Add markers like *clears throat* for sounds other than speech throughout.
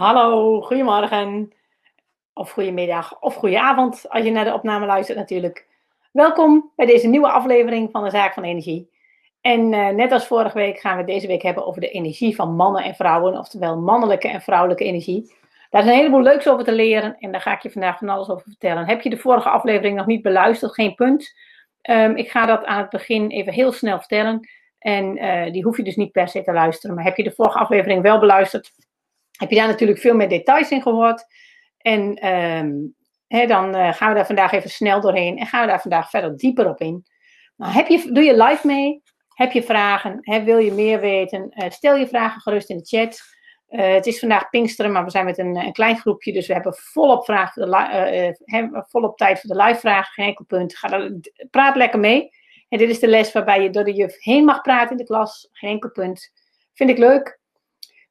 Hallo, goedemorgen. Of goedemiddag of goedenavond als je naar de opname luistert natuurlijk. Welkom bij deze nieuwe aflevering van de Zaak van Energie. En uh, net als vorige week gaan we deze week hebben over de energie van mannen en vrouwen, oftewel mannelijke en vrouwelijke energie. Daar is een heleboel leuks over te leren en daar ga ik je vandaag van alles over vertellen. Heb je de vorige aflevering nog niet beluisterd? Geen punt. Um, ik ga dat aan het begin even heel snel vertellen. En uh, die hoef je dus niet per se te luisteren. Maar heb je de vorige aflevering wel beluisterd, heb je daar natuurlijk veel meer details in gehoord. En um, dan uh, gaan we daar vandaag even snel doorheen en gaan we daar vandaag verder dieper op in. Nou, heb je, doe je live mee? Heb je vragen? Wil je meer weten? Uh, stel je vragen gerust in de chat. Uh, het is vandaag Pinksteren, maar we zijn met een, een klein groepje, dus we hebben volop, vraag voor de, volop tijd voor de live vragen. Geen enkel punt. Ga praat lekker mee. En dit is de les waarbij je door de juf heen mag praten in de klas. Geen enkel punt. Vind ik leuk.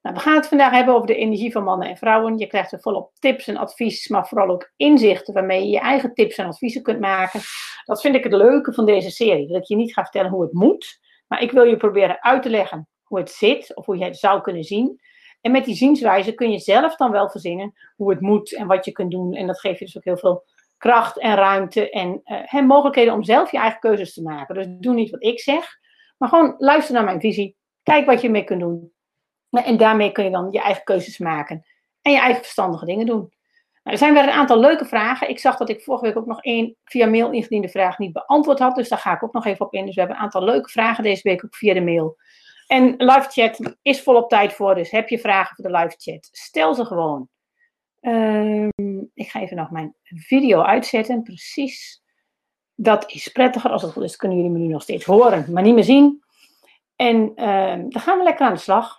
Nou, we gaan het vandaag hebben over de energie van mannen en vrouwen. Je krijgt er volop tips en advies, maar vooral ook inzichten waarmee je je eigen tips en adviezen kunt maken. Dat vind ik het leuke van deze serie. Dat ik je niet ga vertellen hoe het moet, maar ik wil je proberen uit te leggen hoe het zit of hoe je het zou kunnen zien. En met die zienswijze kun je zelf dan wel verzinnen hoe het moet en wat je kunt doen. En dat geeft je dus ook heel veel kracht en ruimte en uh, mogelijkheden om zelf je eigen keuzes te maken. Dus doe niet wat ik zeg, maar gewoon luister naar mijn visie. Kijk wat je mee kunt doen. En daarmee kun je dan je eigen keuzes maken. En je eigen verstandige dingen doen. Nou, er zijn weer een aantal leuke vragen. Ik zag dat ik vorige week ook nog één via mail ingediende vraag niet beantwoord had. Dus daar ga ik ook nog even op in. Dus we hebben een aantal leuke vragen deze week ook via de mail. En live chat is volop tijd voor. Dus heb je vragen voor de live chat? Stel ze gewoon. Um, ik ga even nog mijn video uitzetten. Precies. Dat is prettiger. Als het goed is, kunnen jullie me nu nog steeds horen, maar niet meer zien. En um, dan gaan we lekker aan de slag.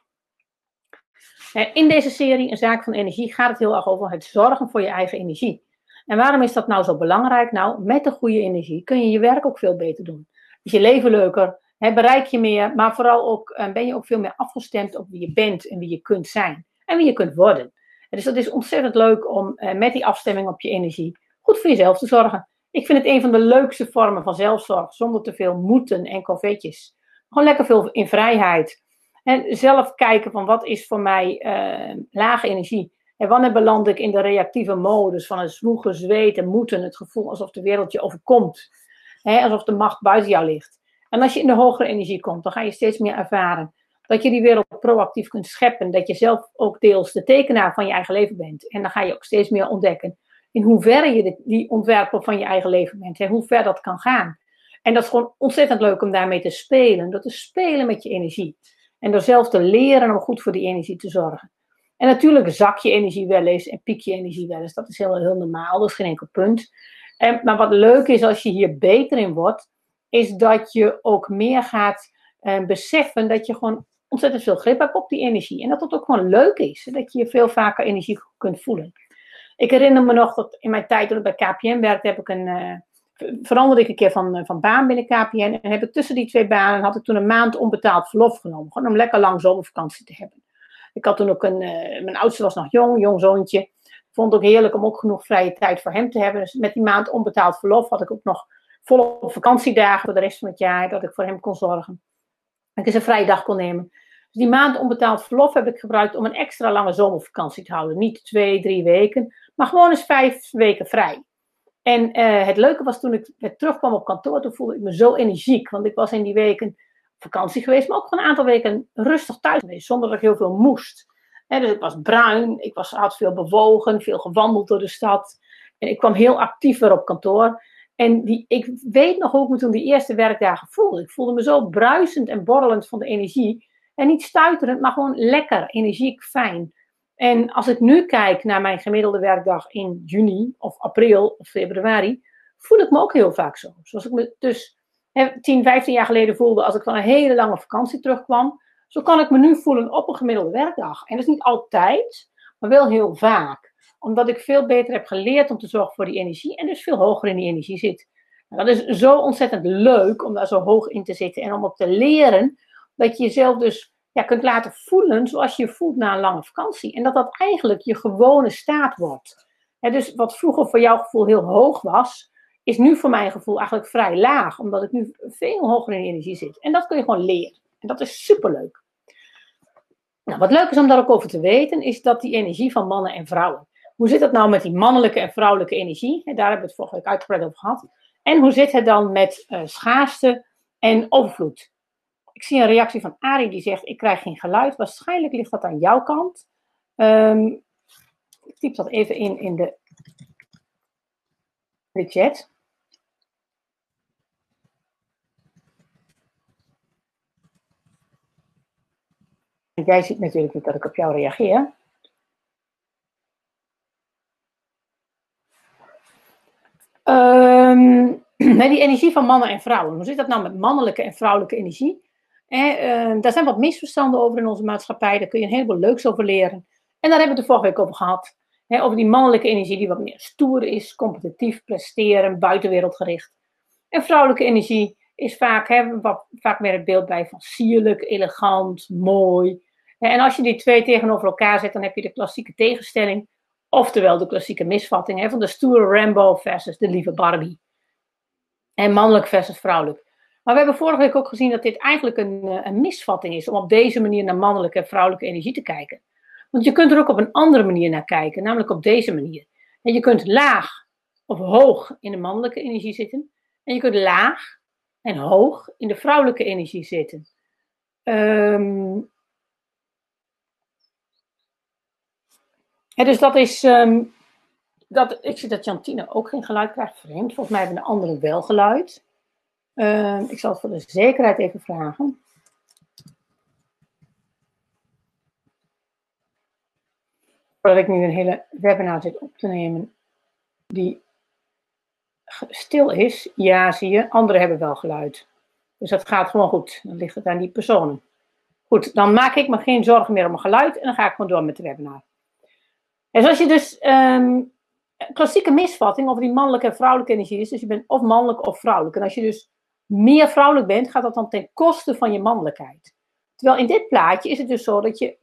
In deze serie, Een Zaak van Energie, gaat het heel erg over het zorgen voor je eigen energie. En waarom is dat nou zo belangrijk? Nou, met de goede energie kun je je werk ook veel beter doen. Is je leven leuker, bereik je meer, maar vooral ook uh, ben je ook veel meer afgestemd op wie je bent en wie je kunt zijn en wie je kunt worden. Dus dat is ontzettend leuk om met die afstemming op je energie goed voor jezelf te zorgen. Ik vind het een van de leukste vormen van zelfzorg, zonder te veel moeten en confetjes. Gewoon lekker veel in vrijheid. En zelf kijken van wat is voor mij uh, lage energie. En wanneer beland ik in de reactieve modus van het zwoegen, zweten, moeten, het gevoel alsof de wereld je overkomt. Hè, alsof de macht buiten jou ligt. En als je in de hogere energie komt, dan ga je steeds meer ervaren dat je die wereld proactief kunt scheppen. Dat je zelf ook deels de tekenaar van je eigen leven bent. En dan ga je ook steeds meer ontdekken in hoeverre je die ontwerper van je eigen leven bent. En hoe ver dat kan gaan. En dat is gewoon ontzettend leuk om daarmee te spelen. Dat te spelen met je energie. En door zelf te leren om goed voor die energie te zorgen. En natuurlijk zak je energie wel eens en piek je energie wel eens. Dat is heel, heel normaal, dat is geen enkel punt. En, maar wat leuk is als je hier beter in wordt, is dat je ook meer gaat eh, beseffen dat je gewoon ontzettend veel grip hebt op die energie. En dat het ook gewoon leuk is, dat je veel vaker energie kunt voelen. Ik herinner me nog dat in mijn tijd toen ik bij KPN werkte, heb ik een, uh, veranderde ik een keer van, eh, van baan binnen KPN. En heb ik tussen die twee banen had ik toen een maand onbetaald verlof genomen. Gewoon om lekker lang zomervakantie te hebben. Ik had toen ook een, uh, mijn oudste was nog jong, jong zoontje. Vond het ook heerlijk om ook genoeg vrije tijd voor hem te hebben. Dus met die maand onbetaald verlof had ik ook nog volop vakantiedagen voor de rest van het jaar. Dat ik voor hem kon zorgen. Dat ik eens een vrije dag kon nemen. Dus die maand onbetaald verlof heb ik gebruikt om een extra lange zomervakantie te houden. Niet twee, drie weken, maar gewoon eens vijf weken vrij. En uh, het leuke was toen ik weer terugkwam op kantoor, toen voelde ik me zo energiek. Want ik was in die weken vakantie geweest, maar ook gewoon een aantal weken rustig thuis geweest, zonder dat ik heel veel moest. dus ik was bruin, ik was, had veel bewogen, veel gewandeld door de stad. En ik kwam heel actief weer op kantoor. En die, ik weet nog hoe ik me toen die eerste werkdagen voelde. Ik voelde me zo bruisend en borrelend van de energie. En niet stuiterend, maar gewoon lekker, energiek, fijn. En als ik nu kijk naar mijn gemiddelde werkdag in juni of april of februari, voel ik me ook heel vaak zo. Zoals ik me dus 10, 15 jaar geleden voelde als ik van een hele lange vakantie terugkwam, zo kan ik me nu voelen op een gemiddelde werkdag. En dat is niet altijd, maar wel heel vaak. Omdat ik veel beter heb geleerd om te zorgen voor die energie en dus veel hoger in die energie zit. dat is zo ontzettend leuk om daar zo hoog in te zitten en om ook te leren dat je jezelf dus ja, kunt laten voelen zoals je je voelt na een lange vakantie. En dat dat eigenlijk je gewone staat wordt. dus wat vroeger voor jouw gevoel heel hoog was, is nu voor mijn gevoel eigenlijk vrij laag. Omdat ik nu veel hoger in energie zit. En dat kun je gewoon leren. En dat is superleuk. Nou, wat leuk is om daar ook over te weten, is dat die energie van mannen en vrouwen. Hoe zit het nou met die mannelijke en vrouwelijke energie? daar hebben we het vorige week uitgebreid over gehad. En hoe zit het dan met uh, schaarste en overvloed? Ik zie een reactie van Arie die zegt: Ik krijg geen geluid. Waarschijnlijk ligt dat aan jouw kant. Um, ik typ dat even in in de, de chat. Jij ziet natuurlijk niet dat ik op jou reageer. *clears throat* Um, die energie van mannen en vrouwen. Hoe zit dat nou met mannelijke en vrouwelijke energie? Eh, daar zijn wat misverstanden over in onze maatschappij. Daar kun je een heleboel leuks over leren. En daar hebben we de vorige week over gehad. over die mannelijke energie die wat meer stoer is, competitief, presteren, buitenwereldgericht. En vrouwelijke energie is vaak, hè, wat, vaak meer het beeld bij van sierlijk, elegant, mooi. En als je die twee tegenover elkaar zet, dan heb je de klassieke tegenstelling. Oftewel de klassieke misvatting hè, van de stoere Rambo versus de lieve Barbie. En mannelijk versus vrouwelijk. Maar we hebben vorige week ook gezien dat dit eigenlijk een, eh, een misvatting is om op deze manier naar mannelijke en vrouwelijke energie te kijken. Want je kunt er ook op een andere manier naar kijken, namelijk op deze manier. En je kunt laag of hoog in de mannelijke energie zitten. En je kunt laag en hoog in de vrouwelijke energie zitten. Um, dus dat is. Um, dat, ik zie dat Jantine ook geen geluid krijgt. Vreemd. Volgens mij hebben de anderen wel geluid. Uh, ik zal het voor de zekerheid even vragen. Voordat ik nu een hele webinar zit op te nemen die stil is. Ja, zie je. Anderen hebben wel geluid. Dus dat gaat gewoon goed. Dan ligt het aan die personen. Goed, dan maak ik me geen zorgen meer om mijn geluid en dan ga ik gewoon door met de webinar. En zoals je dus um, klassieke misvatting over die mannelijke en vrouwelijke energie is, dus je bent of mannelijk of vrouwelijk. En als je dus meer vrouwelijk bent, gaat dat dan ten koste van je mannelijkheid. Terwijl in dit plaatje is het dus zo dat je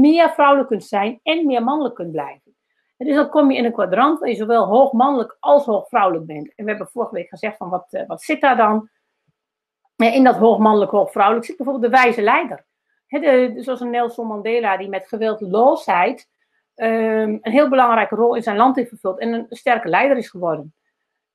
meer vrouwelijk kunt zijn en meer mannelijk kunt blijven. En dus dan kom je in een kwadrant waar je zowel hoog mannelijk als hoog vrouwelijk bent. En we hebben vorige week gezegd van wat, uh, wat zit daar dan? In dat hoog mannelijk, hoog vrouwelijk zit bijvoorbeeld de wijze leider. He, de, zoals een Nelson Mandela die met geweldloosheid um, een heel belangrijke rol in zijn land heeft vervuld en een sterke leider is geworden.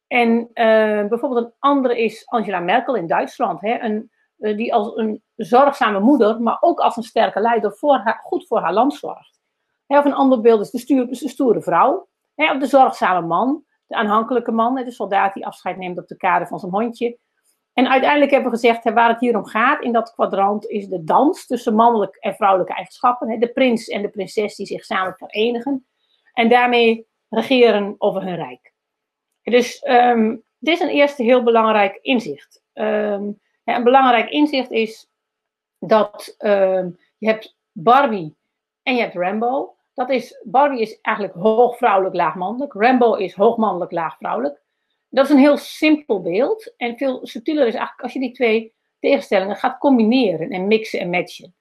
En uh, bijvoorbeeld een andere is Angela Merkel in Duitsland, hè, een, uh, die als een zorgzame moeder, maar ook als een sterke leider voor haar, goed voor haar land zorgt. Hè, of een ander beeld is de, stoere vrouw, hè, of de zorgzame man, de aanhankelijke man, de soldaat die afscheid neemt op de kade van zijn hondje. En uiteindelijk hebben we gezegd, hè, waar het hier om gaat in dat kwadrant, is de dans tussen mannelijke en vrouwelijke eigenschappen. Hè, de prins en de prinses die zich samen verenigen en daarmee regeren over hun rijk. Dus um, dit is een eerste heel belangrijk inzicht. Ja, een belangrijk inzicht is dat um, je hebt Barbie en je hebt Rambo. Dat is, Barbie is eigenlijk hoog vrouwelijk, laag mannelijk. Rambo is hoog mannelijk, laag vrouwelijk. Dat is een heel simpel beeld. En veel subtieler is eigenlijk als je die twee tegenstellingen gaat combineren en mixen en matchen.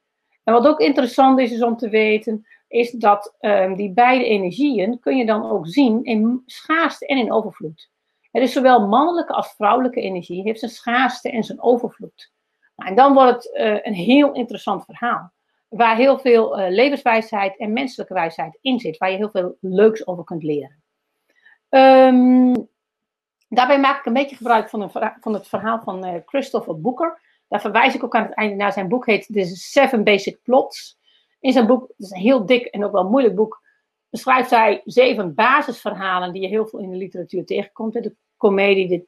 En wat ook interessant is, is om te weten, is dat um, die beide energieën kun je dan ook zien in schaarste en in overvloed. Het is zowel mannelijke als vrouwelijke energie heeft zijn schaarste en zijn overvloed. Nou, en dan wordt het uh, een heel interessant verhaal. Waar heel veel uh, levenswijsheid en menselijke wijsheid in zit. Waar je heel veel leuks over kunt leren. Um, daarbij maak ik een beetje gebruik van, een, van het verhaal van uh, Christopher Booker. Daar verwijs ik ook aan het einde naar zijn boek. heet The Seven Basic Plots. In zijn boek, het is een heel dik en ook wel moeilijk boek, beschrijft hij zeven basisverhalen die je heel veel in de literatuur tegenkomt. De komedie, de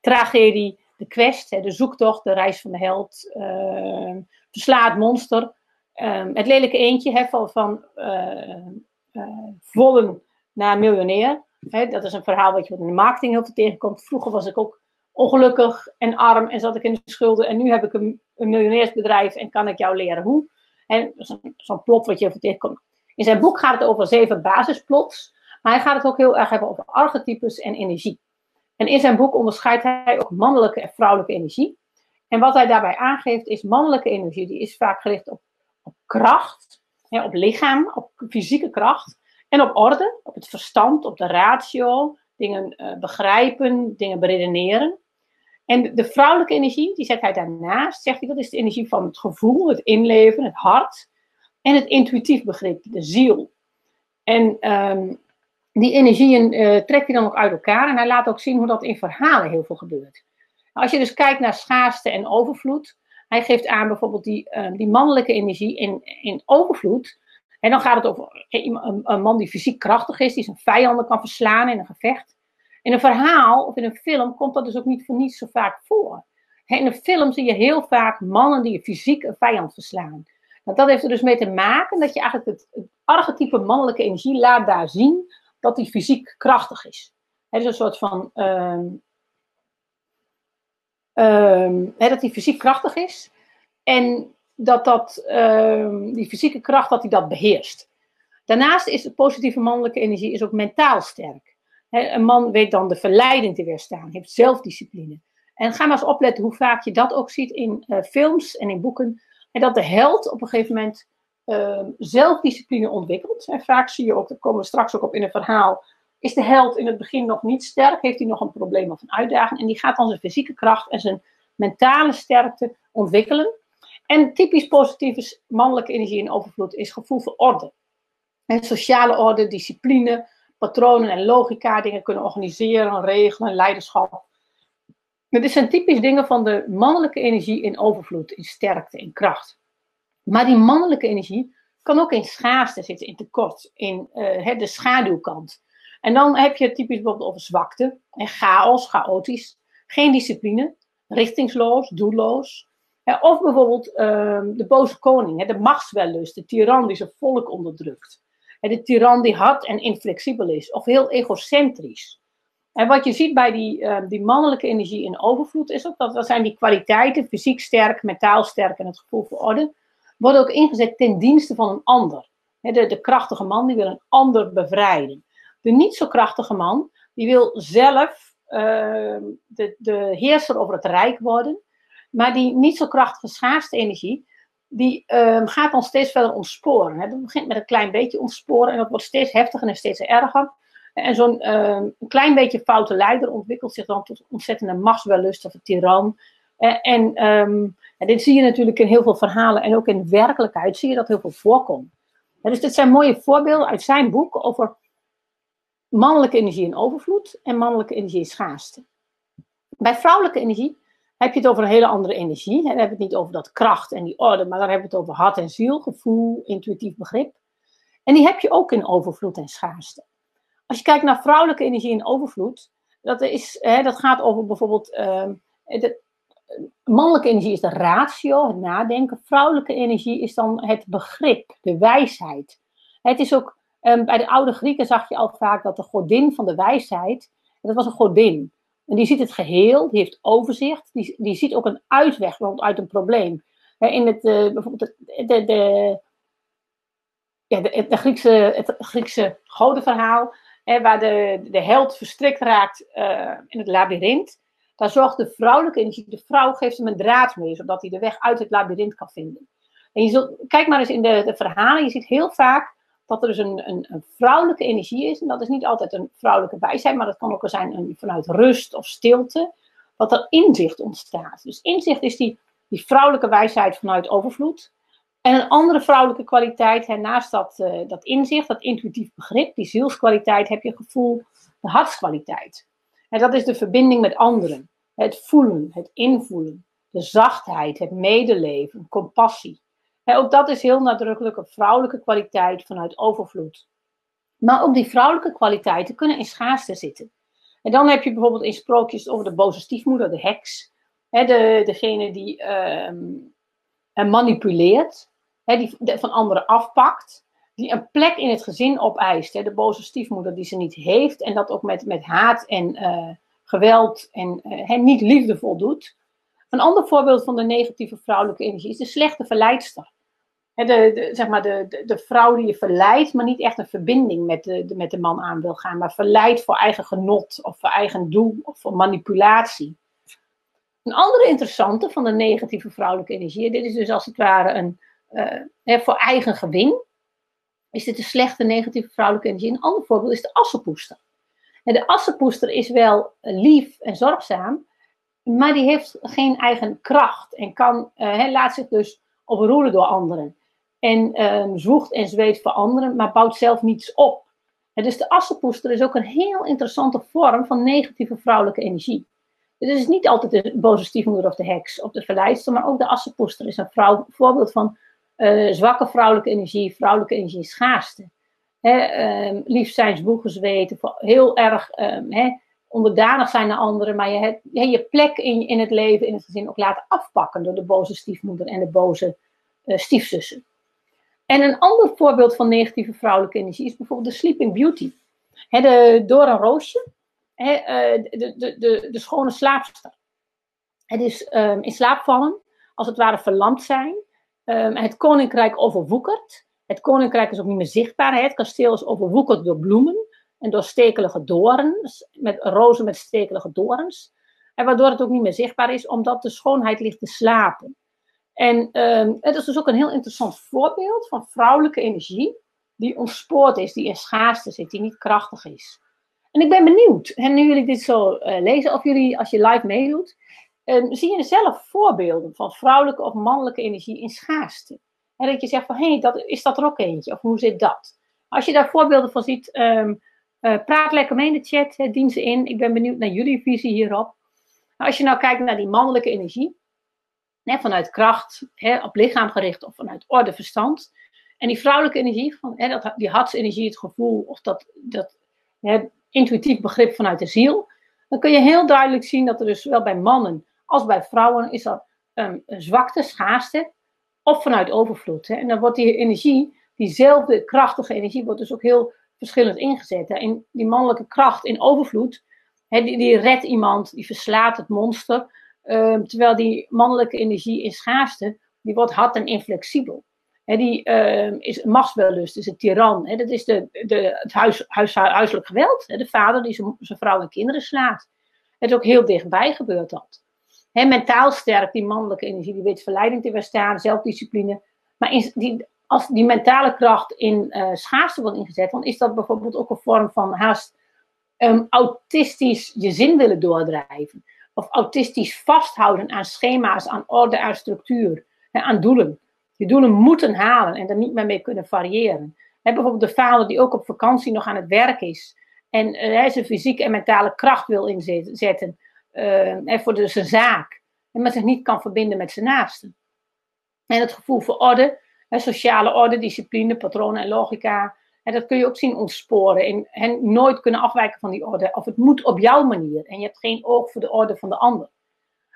tragedie, de quest, de zoektocht, de reis van de held, uh, verslaat monster. Uh, het lelijke eentje hè, van, van uh, naar miljonair. Dat is een verhaal wat je in de marketing heel veel tegenkomt. Vroeger was ik ook ongelukkig en arm en zat ik in de schulden. En nu heb ik een, een miljonairsbedrijf en kan ik jou leren hoe. Zo'n zo plot wat je tegenkomt. In zijn boek gaat het over zeven basisplots. Maar hij gaat het ook heel erg hebben over archetypes en energie. En in zijn boek onderscheidt hij ook mannelijke en vrouwelijke energie. En wat hij daarbij aangeeft is mannelijke energie, die is vaak gericht op, op kracht, hè, op lichaam, op fysieke kracht. En op orde, op het verstand, op de ratio, dingen uh, begrijpen, dingen beredeneren. En de vrouwelijke energie, die zet hij daarnaast, zegt hij, dat is de energie van het gevoel, het inleven, het hart. en het intuïtief begrip, de ziel. En ehm, die energieën uh, trekt hij dan ook uit elkaar en hij laat ook zien hoe dat in verhalen heel veel gebeurt. Als je dus kijkt naar schaarste en overvloed, hij geeft aan bijvoorbeeld die, uh, die mannelijke energie in, in overvloed. En dan gaat het over een, een, man die fysiek krachtig is, die zijn vijanden kan verslaan in een gevecht. In een verhaal of in een film komt dat dus ook niet voor niets zo vaak voor. In een film zie je heel vaak mannen die fysiek een vijand verslaan. Nou, dat heeft er dus mee te maken dat je eigenlijk het, het archetype mannelijke energie laat daar zien dat die fysiek krachtig is. Een soort van um, um, dat hij fysiek krachtig is. En dat, dat um, die fysieke kracht, dat hij dat beheerst. Daarnaast is de positieve mannelijke energie is ook mentaal sterk. Een man weet dan de verleiding te weerstaan, heeft zelfdiscipline. En ga maar eens opletten hoe vaak je dat ook ziet in uh, films en in boeken. En dat de held op een gegeven moment uh, zelfdiscipline ontwikkelt. En vaak zie je ook, daar komen we straks ook op in een verhaal, is de held in het begin nog niet sterk, heeft hij nog een probleem of een uitdaging. En die gaat dan zijn fysieke kracht en zijn mentale sterkte ontwikkelen. En typisch positieve mannelijke energie in overvloed is gevoel voor orde. En sociale orde, discipline, patronen en logica, dingen kunnen organiseren, regelen, leiderschap. Dit zijn typisch dingen van de mannelijke energie in overvloed, in sterkte, in kracht. Maar die mannelijke energie kan ook in schaarste zitten, in tekort, in uh, de schaduwkant. En dan heb je typisch bijvoorbeeld over zwakte en chaos, chaotisch, geen discipline, richtingsloos, doelloos. of bijvoorbeeld uh, de boze koning, de machtswellust, de tiran die zijn volk onderdrukt. De tiran die hard en inflexibel is, of heel egocentrisch. En wat je ziet bij die, uh, die mannelijke energie in overvloed is ook dat dat zijn die kwaliteiten, fysiek sterk, mentaal sterk en het gevoel voor orde, worden ook ingezet ten dienste van een ander. de, de krachtige man die wil een ander bevrijden. De niet zo krachtige man die wil zelf uh, de, de heerser over het rijk worden, maar die niet zo krachtige schaarste energie, die uh, gaat dan steeds verder ontsporen. Het begint met een klein beetje ontsporen en dat wordt steeds heftiger en steeds erger. En zo'n uh, klein beetje foute leider ontwikkelt zich dan tot ontzettende machtswellust of een tiran. en, um, en, dit zie je natuurlijk in heel veel verhalen en ook in werkelijkheid zie je dat heel veel voorkomt. dus dit zijn mooie voorbeelden uit zijn boek over mannelijke energie in overvloed en mannelijke energie in schaarste. Bij vrouwelijke energie heb je het over een hele andere energie. Dan hebben we het niet over dat kracht en die orde, maar dan hebben we het over hart en ziel, gevoel, intuïtief begrip. En die heb je ook in overvloed en schaarste. Als je kijkt naar vrouwelijke energie in overvloed, dat, is, hè, dat gaat over bijvoorbeeld. De, mannelijke energie is de ratio, het nadenken. Vrouwelijke energie is dan het begrip, de wijsheid. Het is ook Um, bij de oude Grieken zag je al vaak dat de godin van de wijsheid, dat was een godin. En die ziet het geheel, die heeft overzicht, die, die ziet ook een uitweg uit een probleem. in het, uh, bijvoorbeeld de, de, de, ja, Griekse, het Griekse godenverhaal, waar de, de held verstrikt raakt uh, in het labyrint. Daar zorgt de vrouwelijke energie, de vrouw geeft hem een draad mee, zodat hij de weg uit het labyrint kan vinden. En je zult, kijk maar eens in de, de verhalen, je ziet heel vaak dat er dus een, een, een, vrouwelijke energie is. En dat is niet altijd een vrouwelijke wijsheid, maar dat kan ook zijn vanuit rust of stilte. Dat er inzicht ontstaat. Dus inzicht is die, die vrouwelijke wijsheid vanuit overvloed. En een andere vrouwelijke kwaliteit, naast dat, uh, dat inzicht, dat intuïtief begrip, die zielskwaliteit, heb je gevoel, de hartskwaliteit. En dat is de verbinding met anderen. Het voelen, het invoelen, de zachtheid, het medeleven, compassie ook dat is heel nadrukkelijk een vrouwelijke kwaliteit vanuit overvloed. Maar ook die vrouwelijke kwaliteiten kunnen in schaarste zitten. En dan heb je bijvoorbeeld in sprookjes over de boze stiefmoeder, de heks. de, degene die uh, manipuleert, die van anderen afpakt. Die een plek in het gezin opeist. de boze stiefmoeder die ze niet heeft. En dat ook met, met haat en uh, geweld en uh, niet liefdevol doet. Een ander voorbeeld van de negatieve vrouwelijke energie is de slechte verleidster de, de, zeg maar de, de, de, vrouw die je verleidt, maar niet echt een verbinding met de, de, met de man aan wil gaan, maar verleidt voor eigen genot of voor eigen doel of voor manipulatie. Een andere interessante van de negatieve vrouwelijke energie, dit is dus als het ware een, uh, voor eigen gewin, is dit een slechte negatieve vrouwelijke energie. Een ander voorbeeld is de assenpoester. En de assenpoester is wel lief en zorgzaam, maar die heeft geen eigen kracht en kan, uh, laat zich dus overroelen door anderen. En um, zwoegt en zweet voor anderen, maar bouwt zelf niets op. Dus de assenpoester is ook een heel interessante vorm van negatieve vrouwelijke energie. Het is niet altijd de boze stiefmoeder of de heks of de verleidster, maar ook de assenpoester is een vrouw, voorbeeld van uh, zwakke vrouwelijke energie, vrouwelijke energie schaarste. Hè, um, lief zijn, zwoegen, zweten, heel erg hè, onderdanig zijn naar anderen, maar je hebt je plek in, in het leven, in het gezin ook laten afpakken door de boze stiefmoeder en de boze uh, stiefzussen. En een ander voorbeeld van negatieve vrouwelijke energie is bijvoorbeeld de Sleeping Beauty. He, de Dora Roosje, he, uh, de, de, de, de, schone slaapster. Het is um, in slaap vallen, als het ware verlamd zijn. Um, het koninkrijk overwoekert. Het koninkrijk is ook niet meer zichtbaar. Het kasteel is overwoekerd door bloemen en door stekelige dorens, met rozen met stekelige dorens. En waardoor het ook niet meer zichtbaar is, omdat de schoonheid ligt te slapen. En um, het is dus ook een heel interessant voorbeeld van vrouwelijke energie, die ontspoord is, die in schaarste zit, die niet krachtig is. En ik ben benieuwd, en nu jullie dit zo uh, lezen, of jullie, als je live meedoet, um, zie je zelf voorbeelden van vrouwelijke of mannelijke energie in schaarste. En dat je zegt van, hé, hey, dat, is dat er ook eentje? Of hoe zit dat? Als je daar voorbeelden van ziet, um, uh, praat lekker mee in de chat, dien ze in. Ik ben benieuwd naar jullie visie hierop. als je nou kijkt naar die mannelijke energie, vanuit kracht, hè, op lichaam gericht of vanuit orde, verstand. En die vrouwelijke energie, van, hè, dat, die hartsenergie, het gevoel of dat, dat hè, intuïtief begrip vanuit de ziel. Dan kun je heel duidelijk zien dat er dus zowel bij mannen als bij vrouwen is er um, een zwakte, schaarste of vanuit overvloed. Hè. En dan wordt die energie, diezelfde krachtige energie, wordt dus ook heel verschillend ingezet. Hè. En die mannelijke kracht in overvloed, hè, die, die redt iemand, die verslaat het monster. Um, terwijl die mannelijke energie in schaarste, die wordt hard en inflexibel. Die uh, is machtswellust, is een tiran. Dat is de, de, het huis, huis, huiselijk geweld. De vader die zijn vrouw en kinderen slaat. Het is ook heel dichtbij gebeurt dat. Mentaal sterk, die mannelijke energie, die weet verleiding te weerstaan, zelfdiscipline. Maar in, die, als die mentale kracht in uh, schaarste wordt ingezet, dan is dat bijvoorbeeld ook een vorm van haast um, autistisch je zin willen doordrijven of autistisch vasthouden aan schema's, aan orde, aan structuur, en aan doelen. Je doelen moeten halen en er niet meer mee kunnen variëren. He, bijvoorbeeld de vader die ook op vakantie nog aan het werk is en uh, zijn fysieke en mentale kracht wil inzetten uh, voor de, zijn zaak, en maar zich niet kan verbinden met zijn naasten. En het gevoel voor orde, sociale orde, discipline, patronen en logica, en dat kun je ook zien ontsporen. En, nooit kunnen afwijken van die orde. Of het moet op jouw manier. En je hebt geen oog voor de orde van de ander.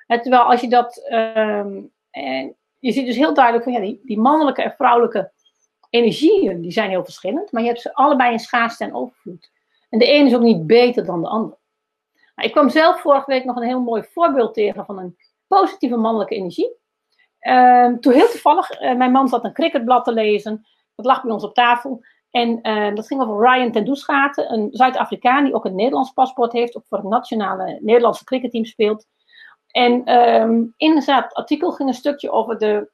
Terwijl als je dat. Um, en je ziet dus heel duidelijk van ja, die, mannelijke en vrouwelijke energieën die zijn heel verschillend. Maar je hebt ze allebei in schaarste en overvloed. En de een is ook niet beter dan de ander. Nou, ik kwam zelf vorige week nog een heel mooi voorbeeld tegen van een positieve mannelijke energie. Um, toen heel toevallig, uh, mijn man zat een cricketblad te lezen. Dat lag bij ons op tafel. En uh, dat ging over Ryan ten Doesgaten, een Zuid-Afrikaan die ook een Nederlands paspoort heeft, ook voor het nationale Nederlandse cricketteam speelt. En um, in het artikel ging een stukje over de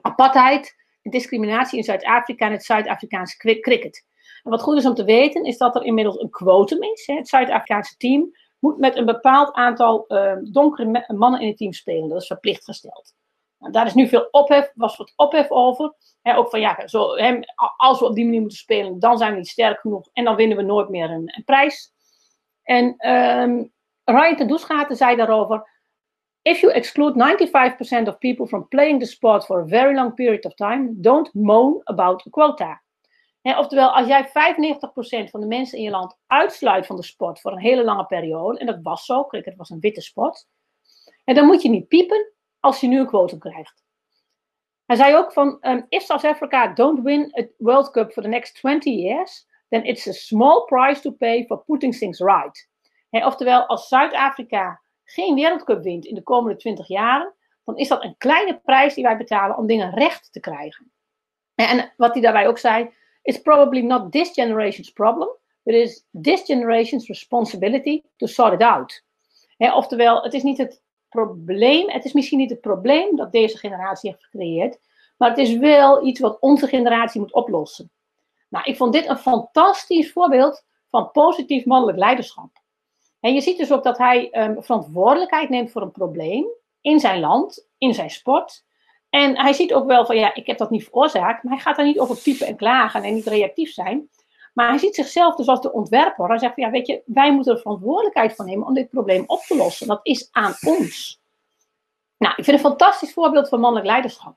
apartheid en discriminatie in Zuid-Afrika en het Zuid-Afrikaanse cricket. En wat goed is om te weten, is dat er inmiddels een quotum is. Hè. Het Zuid-Afrikaanse team moet met een bepaald aantal uh, donkere mannen in het team spelen. Dat is verplicht gesteld. Nou, daar is nu veel ophef, was wat ophef over. ook van ja, zo, als we op die manier moeten spelen, dan zijn we niet sterk genoeg en dan winnen we nooit meer een, een prijs. En um, Ryan Tedoesgaten zei daarover: If you exclude 95% of people from playing the sport for a very long period of time, don't moan about a quota. oftewel, als jij 95% van de mensen in je land uitsluit van de sport voor een hele lange periode, en dat was zo, cricket was een witte sport, en dan moet je niet piepen als je nu een quotum krijgt. Hij zei ook van, um, if South Africa don't win a World Cup for the next 20 years, then it's a small price to pay for putting things right. oftewel, als Zuid-Afrika geen Wereldcup wint in de komende 20 jaren, dan is dat een kleine prijs die wij betalen om dingen recht te krijgen. En wat hij daarbij ook zei, it's probably not this generation's problem, but is this generation's responsibility to sort it out. oftewel, het is niet het probleem, het is misschien niet het probleem dat deze generatie heeft gecreëerd, maar het is wel iets wat onze generatie moet oplossen. Nou, ik vond dit een fantastisch voorbeeld van positief mannelijk leiderschap. En je ziet dus ook dat hij um, verantwoordelijkheid neemt voor een probleem in zijn land, in zijn sport. En hij ziet ook wel van, ja, ik heb dat niet veroorzaakt, maar hij gaat daar niet over typen en klagen en niet reactief zijn. Maar hij ziet zichzelf dus als de ontwerper. Hij zegt van, ja, weet je, wij moeten er verantwoordelijkheid van nemen om dit probleem op te lossen. Dat is aan ons. Nou, ik vind een fantastisch voorbeeld van mannelijk leiderschap.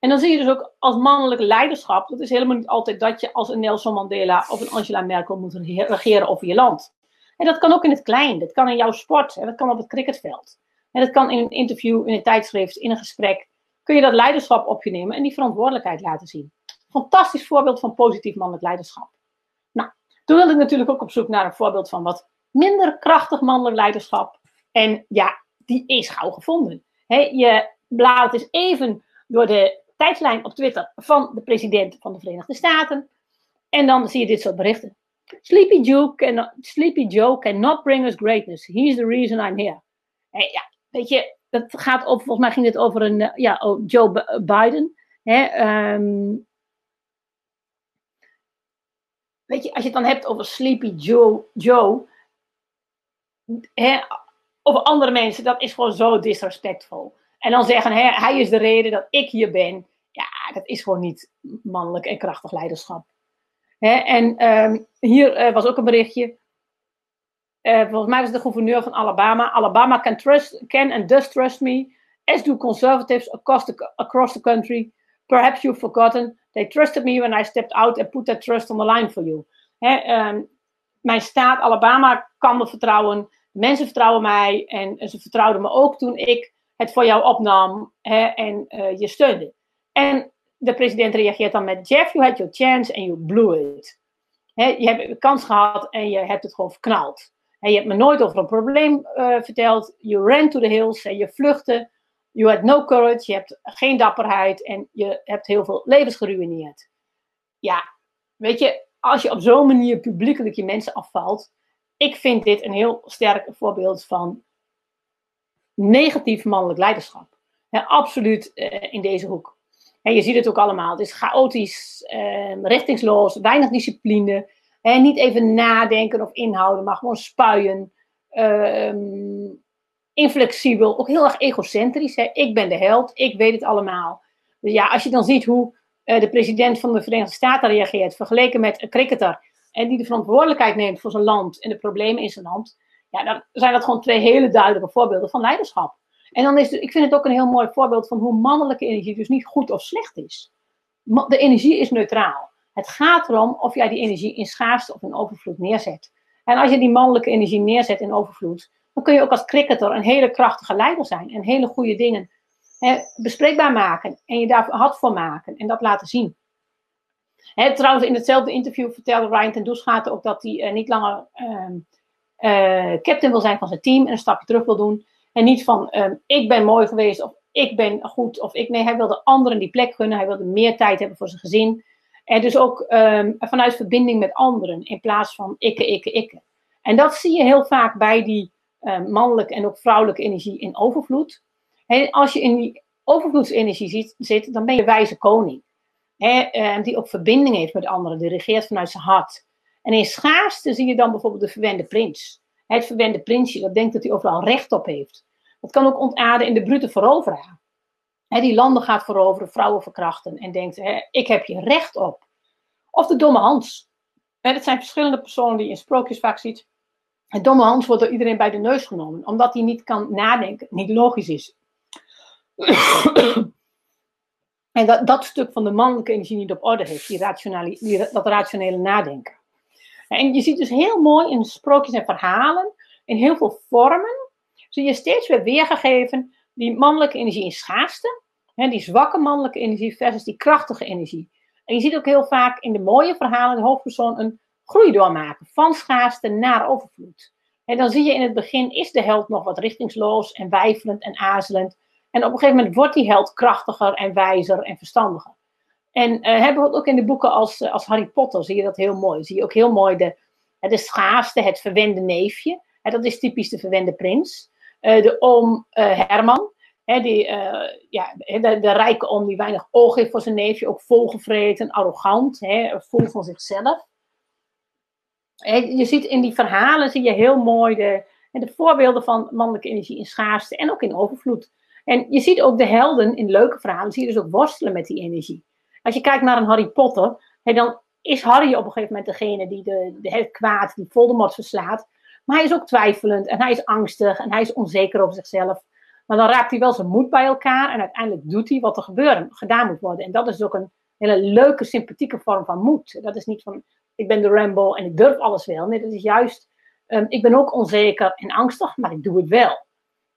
En dan zie je dus ook als mannelijk leiderschap, dat is helemaal niet altijd dat je als een Nelson Mandela of een Angela Merkel moet regeren over je land. En dat kan ook in het klein, dat kan in jouw sport, en dat kan op het cricketveld. En dat kan in een interview, in een tijdschrift, in een gesprek. Kun je dat leiderschap op je nemen en die verantwoordelijkheid laten zien. Fantastisch voorbeeld van positief mannelijk leiderschap. Toen wilde ik natuurlijk ook op zoek naar een voorbeeld van wat minder krachtig mannelijk leiderschap. En ja, die is gauw gevonden. je bladert eens even door de tijdlijn op Twitter van de president van de Verenigde Staten. En dan zie je dit soort berichten. Sleepy Joe, can, Sleepy Joe cannot bring us greatness. He's the reason I'm here. ja, weet je, dat gaat over, volgens mij ging dit over een, eh, ja, oh, Joe Biden. Ehm, weet je, als je het dan hebt over Sleepy Joe, Joe hè, over andere mensen, dat is gewoon zo disrespectvol. En dan zeggen, hè, hij is de reden dat ik hier ben. Ja, dat is gewoon niet mannelijk en krachtig leiderschap. Hè, en um, hier uh, was ook een berichtje. Uh, volgens mij was de gouverneur van Alabama. Alabama can, trust, can and does trust me, as do conservatives across the, across the country. Perhaps you've forgotten. They trusted me when I stepped out and put that trust on the line for you. Um, mijn staat Alabama kan me vertrouwen. Mensen vertrouwen mij. En ze vertrouwden me ook toen ik het voor jou opnam en uh, je steunde. En de president reageert dan met: Jeff, you had your chance and you blew it. Je hebt een kans gehad en je hebt het gewoon verknald. Je hebt me nooit over een probleem uh, verteld. You ran to the hills en je vluchtte. You had no courage, je hebt geen dapperheid en je hebt heel veel levens geruineerd. Ja, weet je, als je op zo'n manier publiekelijk je mensen afvalt. Ik vind dit een heel sterk voorbeeld van negatief mannelijk leiderschap. absoluut uh, in deze hoek. En je ziet het ook allemaal. Het is chaotisch, uh, richtingsloos, weinig discipline. Niet even nadenken of inhouden, maar gewoon spuien. Uh, inflexibel, ook heel erg egocentrisch. Hè. Ik ben de held, ik weet het allemaal. Dus ja, als je dan ziet hoe uh, de president van de Verenigde Staten reageert, vergeleken met een cricketer, en die de verantwoordelijkheid neemt voor zijn land en de problemen in zijn land, ja, dan zijn dat gewoon twee hele duidelijke voorbeelden van leiderschap. En dan is ik vind het ook een heel mooi voorbeeld van hoe mannelijke energie dus niet goed of slecht is. De energie is neutraal. Het gaat erom of jij die energie in schaarste of in overvloed neerzet. En als je die mannelijke energie neerzet in overvloed, dan kun je ook als cricketer een hele krachtige leider zijn. En hele goede dingen hè, bespreekbaar maken. En je daar hard voor maken. En dat laten zien. Hè, trouwens, in hetzelfde interview vertelde Ryan ten Doesgaten ook dat hij uh, niet langer uh, uh, captain wil zijn van zijn team en een stapje terug wil doen. En niet van um, ik ben mooi geweest of ik ben goed of ik. Nee, hij wilde anderen die plek gunnen. Hij wilde meer tijd hebben voor zijn gezin. En dus ook um, vanuit verbinding met anderen in plaats van ikke, ikke, ikke. En dat zie je heel vaak bij die um, mannelijke en ook vrouwelijke energie in overvloed. Als je in die overvloedsenergie zit, zit dan ben je wijze koning. He, die ook verbinding heeft met anderen, die regeert vanuit zijn hart. En in schaarste zie je dan bijvoorbeeld de verwende prins. Het verwende prinsje dat denkt dat hij overal recht op heeft. Dat kan ook ontaarden in de brute veroveraar. die landen gaat veroveren, vrouwen verkrachten en denkt: ik heb je recht op. Of de domme Hans. dat zijn verschillende personen die je in sprookjes vaak ziet. Het domme Hans wordt door iedereen bij de neus genomen, omdat hij niet kan nadenken, niet logisch is. *clears throat* en dat, dat stuk van de mannelijke energie niet op orde heeft, die, die dat rationele nadenken. En je ziet dus heel mooi in sprookjes en verhalen, in heel veel vormen, zie je steeds weer weergegeven die mannelijke energie in schaarste, hè, die zwakke mannelijke energie versus die krachtige energie. En je ziet ook heel vaak in de mooie verhalen de hoofdpersoon een groei doormaken, van schaarste naar overvloed. En dan zie je in het begin is de held nog wat richtingsloos en weifelend en aarzelend. En op een gegeven moment wordt die held krachtiger en wijzer en verstandiger. En uh, hebben we ook in de boeken als, eh, als Harry Potter, zie je dat heel mooi. Zie je ook heel mooi de, de het verwende neefje. Dat is typisch de verwende prins. Uh, de oom Herman, hè, die, ja, de, de, rijke oom die weinig oog heeft voor zijn neefje, ook volgevreten, arrogant, vol van zichzelf. Je ziet in die verhalen zie je heel mooi de, de voorbeelden van mannelijke energie in schaarste en ook in overvloed. En je ziet ook de helden in leuke verhalen, zie je dus ook worstelen met die energie. Als je kijkt naar een Harry Potter, dan is Harry op een gegeven moment degene die de, de het kwaad, die Voldemort verslaat. Maar hij is ook twijfelend en hij is angstig en hij is onzeker over zichzelf. Maar dan raakt hij wel zijn moed bij elkaar en uiteindelijk doet hij wat er gebeuren, gedaan moet worden. En dat is ook een hele leuke, sympathieke vorm van moed. Dat is niet van, ik ben de Rambo en ik durf alles wel. Nee, dat is juist, um, ik ben ook onzeker en angstig, maar ik doe het wel.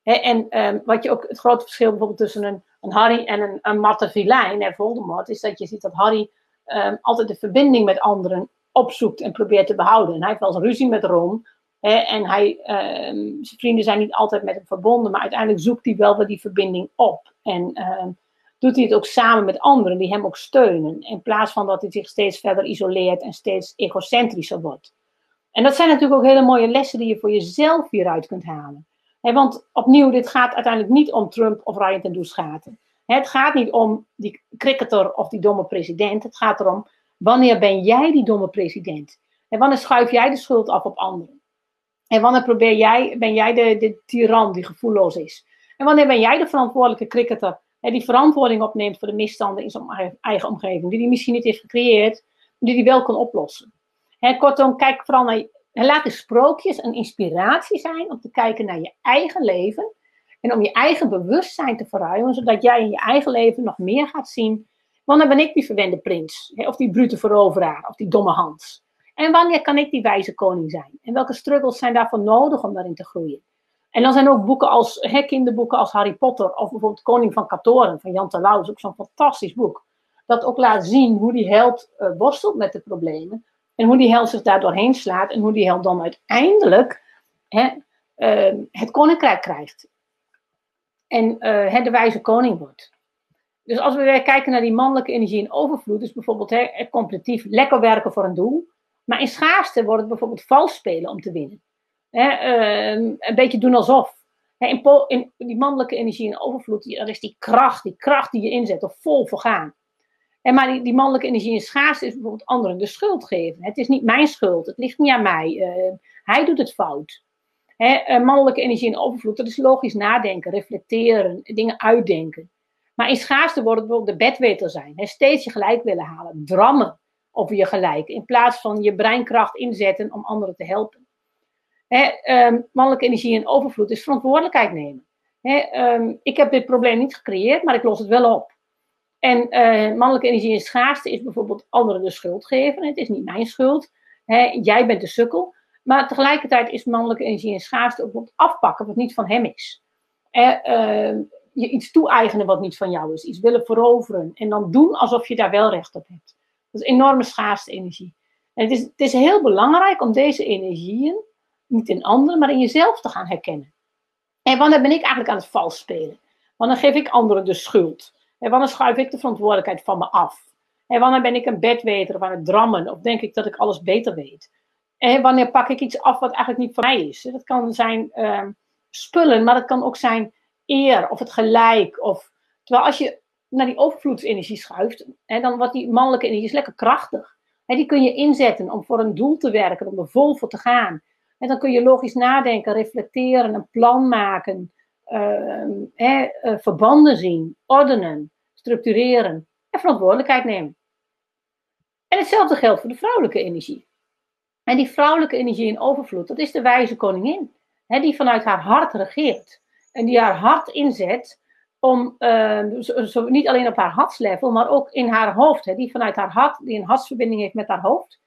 en um, wat je ook, het grote verschil bijvoorbeeld tussen een, een Harry en een, een Martha Villain, Voldemort, is dat je ziet dat Harry um, altijd de verbinding met anderen opzoekt en probeert te behouden. En hij heeft wel eens ruzie met Ron. Hè, en hij, zijn vrienden zijn niet altijd met hem verbonden, maar uiteindelijk zoekt hij wel weer die verbinding op. En doet hij het ook samen met anderen die hem ook steunen. In plaats van dat hij zich steeds verder isoleert en steeds egocentrischer wordt. En dat zijn natuurlijk ook hele mooie lessen die je voor jezelf hieruit kunt halen. want opnieuw, dit gaat uiteindelijk niet om Trump of Ryan ten Doeschaten. Het gaat niet om die cricketer of die domme president. Het gaat erom, wanneer ben jij die domme president? En wanneer schuif jij de schuld af op anderen? En wanneer probeer jij, ben jij de, de tiran die gevoelloos is? En wanneer ben jij de verantwoordelijke cricketer die verantwoording opneemt voor de misstanden in zijn eigen omgeving, die hij misschien niet heeft gecreëerd, maar die hij wel kan oplossen. kortom, kijk vooral naar, laat de sprookjes een inspiratie zijn om te kijken naar je eigen leven en om je eigen bewustzijn te verruimen, zodat jij in je eigen leven nog meer gaat zien. Wanneer ben ik die verwende prins? of die brute veroveraar? Of die domme Hans? En wanneer kan ik die wijze koning zijn? En welke struggles zijn daarvoor nodig om daarin te groeien? En dan zijn ook boeken als hè, kinderboeken als Harry Potter of bijvoorbeeld Koning van Katoren van Jan Terlouw, is ook zo'n fantastisch boek. Dat ook laat zien hoe die held uh, worstelt met de problemen en hoe die held zich daar doorheen slaat en hoe die held dan uiteindelijk hè, uh, het koninkrijk krijgt. En uh, de wijze koning wordt. Dus als we weer kijken naar die mannelijke energie in overvloed, dus bijvoorbeeld hè, competitief lekker werken voor een doel, maar in schaarste wordt het bijvoorbeeld vals spelen om te winnen. Ehm, een beetje doen alsof. in, in, die mannelijke energie en overvloed, die, is die kracht, die kracht die je inzet of vol voor gaan. Maar die, mannelijke energie in schaarste is bijvoorbeeld anderen de schuld geven. Het is niet mijn schuld, het ligt niet aan mij. Uh, hij doet het fout. He, mannelijke energie in overvloed, dat is logisch nadenken, reflecteren, dingen uitdenken. Maar in schaarste wordt het bijvoorbeeld de bedweter zijn. He, steeds je gelijk willen halen, drammen over je gelijk. In plaats van je breinkracht inzetten om anderen te helpen. Um, mannelijke energie in overvloed is verantwoordelijkheid nemen. um, ik heb dit probleem niet gecreëerd, maar ik los het wel op. En uh, mannelijke energie in schaarste is bijvoorbeeld anderen de schuld geven. Het is niet mijn schuld. jij bent de sukkel. Maar tegelijkertijd is mannelijke energie in schaarste ook afpakken wat niet van hem is. Uh, je iets toe-eigenen wat niet van jou is. Iets willen veroveren. En dan doen alsof je daar wel recht op hebt. Dat is enorme schaarste energie. En het is, het is heel belangrijk om deze energieën niet in anderen, maar in jezelf te gaan herkennen. En wanneer ben ik eigenlijk aan het vals spelen? Wanneer geef ik anderen de schuld? En wanneer schuif ik de verantwoordelijkheid van me af? En wanneer ben ik een bedweter of aan het drammen? Of denk ik dat ik alles beter weet? En wanneer pak ik iets af wat eigenlijk niet voor mij is? Dat kan zijn uh, spullen, maar dat kan ook zijn eer of het gelijk. Of, terwijl als je naar die overvloedsenergie schuift, dan wordt die mannelijke energie is lekker krachtig. Die kun je inzetten om voor een doel te werken, om er vol voor te gaan. En dan kun je logisch nadenken, reflecteren, een plan maken, uh, verbanden zien, ordenen, structureren en verantwoordelijkheid nemen. En hetzelfde geldt voor de vrouwelijke energie. En die vrouwelijke energie in overvloed, dat is de wijze koningin. Hè, die vanuit haar hart regeert. En die haar hart inzet om, zo, niet alleen op haar hartslevel, maar ook in haar hoofd. Hè, die vanuit haar hart, die een hartsverbinding heeft met haar hoofd.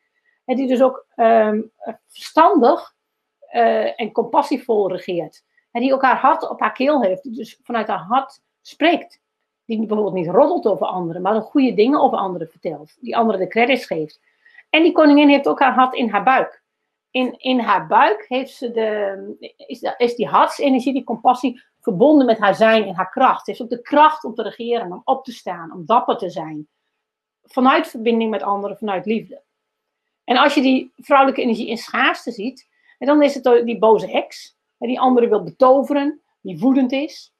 En die dus ook uh, verstandig uh, en compassievol regeert. En die ook haar hart op haar keel heeft, dus vanuit haar hart spreekt. Die bijvoorbeeld niet roddelt over anderen, maar goede dingen over anderen vertelt. Die anderen de credits geeft. En die koningin heeft ook haar hart in haar buik. In, in haar buik heeft ze de, is, de, is die hartsenergie, die compassie, verbonden met haar zijn en haar kracht. Ze heeft ook de kracht om te regeren, om op te staan, om dapper te zijn. Vanuit verbinding met anderen, vanuit liefde. En als je die vrouwelijke energie in schaarste ziet, en dan is het die boze heks, die anderen wil betoveren, die woedend is.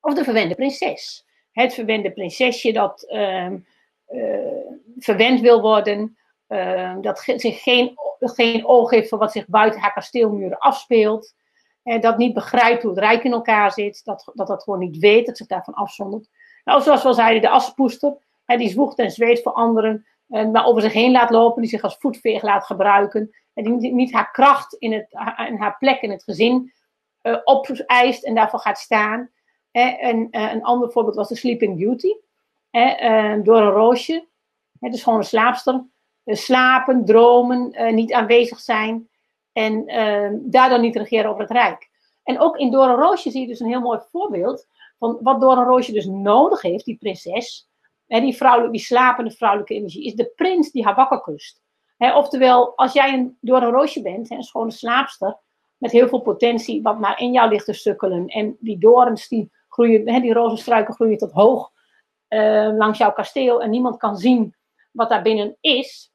Of de verwende prinses. Het verwende prinsesje dat uh, uh, verwend wil worden, uh, dat zich geen, geen oog heeft voor wat zich buiten haar kasteelmuren afspeelt. dat niet begrijpt hoe het rijk in elkaar zit, dat, dat dat gewoon niet weet, dat zich daarvan afzondert. Nou, zoals we al zeiden, de assenpoester, die zwoegt en zweet voor anderen, maar over zich heen laat lopen, die zich als voetveeg laat gebruiken, en die niet haar kracht in, het, in haar plek in het gezin uh, opeist en daarvoor gaat staan. en uh, een ander voorbeeld was de Sleeping Beauty, door een roosje, dus gewoon een slaapster, slapen, dromen, niet aanwezig zijn en daardoor niet regeren over het rijk. En ook in Door een Roosje zie je dus een heel mooi voorbeeld van wat Door een Roosje dus nodig heeft, die prinses, hè, die, vrouwelijke, die slapende vrouwelijke energie, is de prins die haar wakker kust. Hè, oftewel, als jij een Door een Roosje bent, hè, een schone slaapster, met heel veel potentie, wat maar in jou ligt te sukkelen, en die dorens, die groeien, hè, die rozenstruiken groeien tot hoog uh, langs jouw kasteel, en niemand kan zien wat daar binnen is.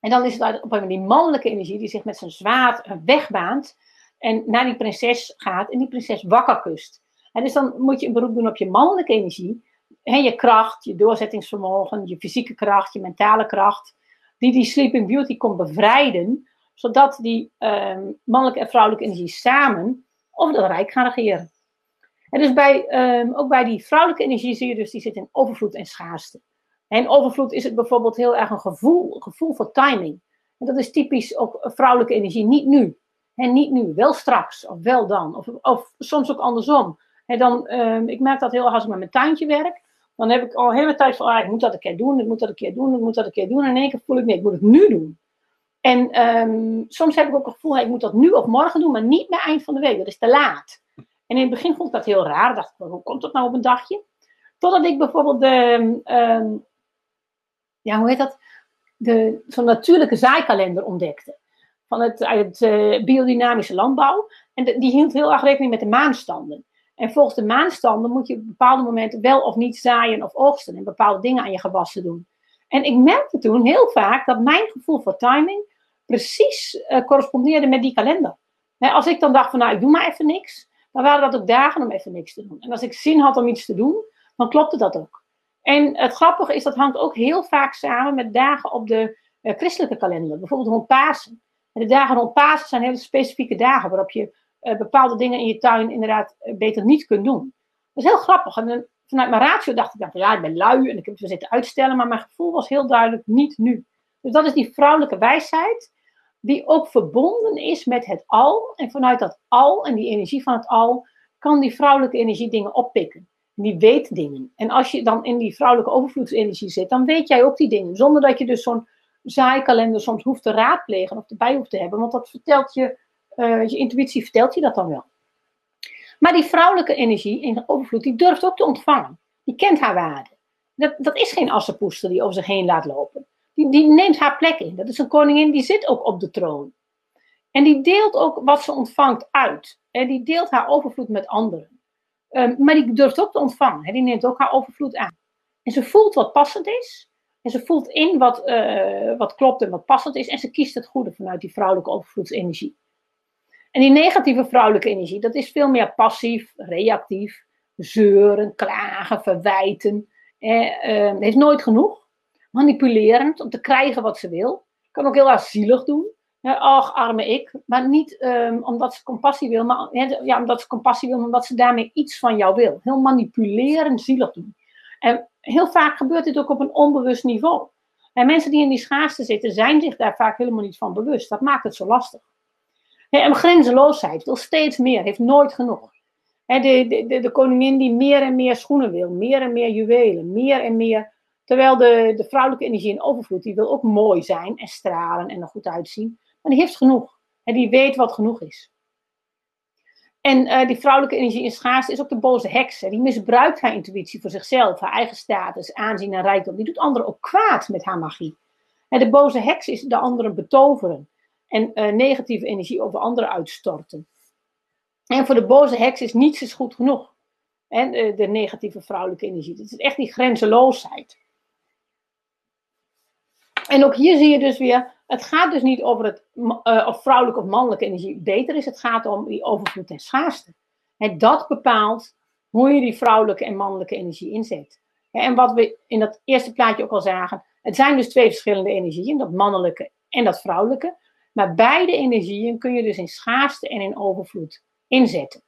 En dan is het op een die mannelijke energie die zich met zijn zwaard wegbaant en naar die prinses gaat en die prinses wakker kust. En dus dan moet je een beroep doen op je mannelijke energie. En je kracht, je doorzettingsvermogen, je fysieke kracht, je mentale kracht. Die die Sleeping Beauty komt bevrijden. Zodat die ehm, mannelijke en vrouwelijke energie samen over het rijk gaan regeren. En dus bij, ehm, ook bij die vrouwelijke energie zie je dus, die zit in overvloed en schaarste. En overvloed is het bijvoorbeeld heel erg een gevoel, gevoel voor timing. En dat is typisch ook vrouwelijke energie, niet nu. En niet nu, wel straks, of wel dan. Of, of soms ook andersom. En dan, um, ik merk dat heel erg als ik met mijn tuintje werk. Dan heb ik al hele tijd van, ah, ik moet dat een keer doen, ik moet dat een keer doen, ik moet dat een keer doen. En in één keer voel ik, nee, ik moet het nu doen. En um, soms heb ik ook het gevoel, ik moet dat nu of morgen doen, maar niet bij eind van de week. Dat is te laat. En in het begin vond ik dat heel raar. dacht hoe komt dat nou op een dagje? Totdat ik bijvoorbeeld de, um, ja, hoe heet dat? De, zo'n natuurlijke zaaikalender ontdekte. Van het, uit uh, biodynamische landbouw. En die hield heel erg rekening met de maanstanden. En volgens de maanstanden moet je op bepaalde momenten wel of niet zaaien of oogsten. En bepaalde dingen aan je gewassen doen. En ik merkte toen heel vaak dat mijn gevoel voor timing precies uh, correspondeerde met die kalender. als ik dan dacht van nou, ik doe maar even niks. Dan waren dat ook dagen om even niks te doen. En als ik zin had om iets te doen, dan klopte dat ook. En het grappige is, dat hangt ook heel vaak samen met dagen op de uh, christelijke kalender. Bijvoorbeeld rond Pasen. En de dagen rond Pasen zijn hele specifieke dagen waarop je uh, bepaalde dingen in je tuin inderdaad uh, beter niet kunt doen. Dat is heel grappig. En vanuit mijn ratio dacht ik dan van ja, ik ben lui en ik heb ze zitten uitstellen, maar mijn gevoel was heel duidelijk niet nu. Dus dat is die vrouwelijke wijsheid, die ook verbonden is met het al. En vanuit dat al en die energie van het al, kan die vrouwelijke energie dingen oppikken die weet dingen. En als je dan in die vrouwelijke overvloedsenergie zit, dan weet jij ook die dingen. Zonder dat je dus zo'n zaaikalender soms hoeft te raadplegen of erbij hoeft te hebben. Want dat vertelt je, uh, je intuïtie vertelt je dat dan wel. Maar die vrouwelijke energie in overvloed, die durft ook te ontvangen. Die kent haar waarde. Dat, dat is geen assenpoester die over zich heen laat lopen. Die, die neemt haar plek in. Dat is een koningin die zit ook op de troon. En die deelt ook wat ze ontvangt uit. En die deelt haar overvloed met anderen. Um, maar die durft ook te ontvangen. Die neemt ook haar overvloed aan. En ze voelt wat passend is. En ze voelt in wat, uh, wat klopt en wat passend is. En ze kiest het goede vanuit die vrouwelijke overvloedsenergie. En die negatieve vrouwelijke energie, dat is veel meer passief, reactief. Zeuren, klagen, verwijten. Eh, heeft nooit genoeg. Manipulerend om te krijgen wat ze wil. Kan ook heel erg zielig doen. Ach, arme ik. Maar niet um, omdat ze compassie wil, maar ja, omdat ze compassie wil, omdat ze daarmee iets van jou wil. Heel manipulerend, zielig doen. En heel vaak gebeurt dit ook op een onbewust niveau. En mensen die in die schaarste zitten, zijn zich daar vaak helemaal niet van bewust. Dat maakt het zo lastig. En grenzeloosheid wil steeds meer, heeft nooit genoeg. de, de, de, koningin die meer en meer schoenen wil, meer en meer juwelen, meer en meer. Terwijl de, de vrouwelijke energie in overvloed, die wil ook mooi zijn en stralen en er goed uitzien. Maar die heeft genoeg. En die weet wat genoeg is. En uh, die vrouwelijke energie in schaarste is ook de boze heks. Die misbruikt haar intuïtie voor zichzelf, haar eigen status, aanzien en rijkdom. Die doet anderen ook kwaad met haar magie. En de boze heks is de anderen betoveren. En uh, negatieve energie over anderen uitstorten. En voor de boze heks is niets is goed genoeg. En de negatieve vrouwelijke energie. Het is echt die grenzeloosheid. En ook hier zie je dus weer het gaat dus niet over het, uh, of vrouwelijke of mannelijke energie beter is. Het gaat om die overvloed en schaarste. En dat bepaalt hoe je die vrouwelijke en mannelijke energie inzet. En wat we in dat eerste plaatje ook al zagen. Het zijn dus twee verschillende energieën. Dat mannelijke en dat vrouwelijke. Maar beide energieën kun je dus in schaarste en in overvloed inzetten.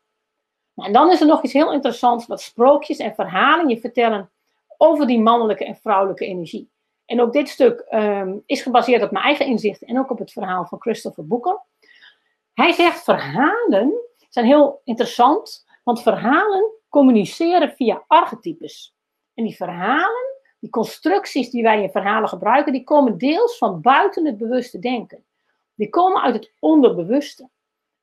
Nou, en dan is er nog iets heel interessants, wat sprookjes en verhalen je vertellen over die mannelijke en vrouwelijke energie. En ook dit stuk ehm, is gebaseerd op mijn eigen inzichten en ook op het verhaal van Christopher Boeker. Hij zegt verhalen zijn heel interessant, want verhalen communiceren via archetypes. En die verhalen, die constructies die wij in verhalen gebruiken, die komen deels van buiten het bewuste denken. Die komen uit het onderbewuste.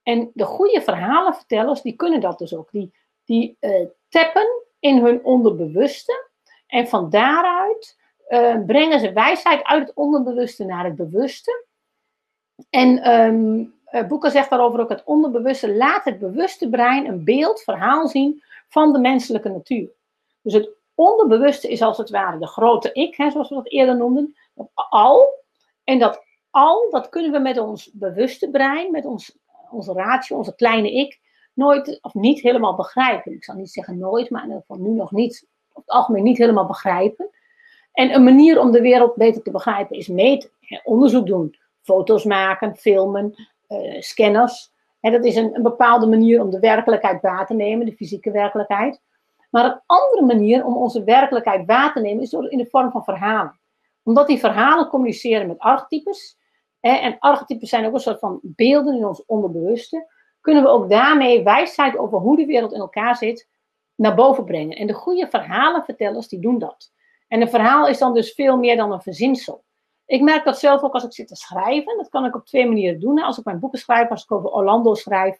En de goede verhalenvertellers, die kunnen dat dus ook. Die, die uh, tappen in hun onderbewuste. En van daaruit uh, brengen ze wijsheid uit het onderbewuste naar het bewuste. En um, Boeker zegt daarover ook: het onderbewuste laat het bewuste brein een beeld, verhaal zien van de menselijke natuur. Dus het onderbewuste is als het ware de grote ik, hè, zoals we dat eerder noemden, al. En dat al, dat kunnen we met ons bewuste brein, met ons, onze ratio, onze kleine ik, nooit of niet helemaal begrijpen. Ik zal niet zeggen nooit, maar in ieder geval nu nog niet, op het algemeen niet helemaal begrijpen. En een manier om de wereld beter te begrijpen is meten, onderzoek doen, foto's maken, filmen, uh, scanners. En dat is een, een, bepaalde manier om de werkelijkheid waar te nemen, de fysieke werkelijkheid. Maar een andere manier om onze werkelijkheid waar te nemen is door in de vorm van verhalen. Omdat die verhalen communiceren met archetypes. En archetypes zijn ook een soort van beelden in ons onderbewuste. Kunnen we ook daarmee wijsheid over hoe de wereld in elkaar zit naar boven brengen. En de goede verhalenvertellers die doen dat. En een verhaal is dan dus veel meer dan een verzinsel. Ik merk dat zelf ook als ik zit te schrijven. Dat kan ik op twee manieren doen. Als ik mijn boeken schrijf, als ik over Orlando schrijf.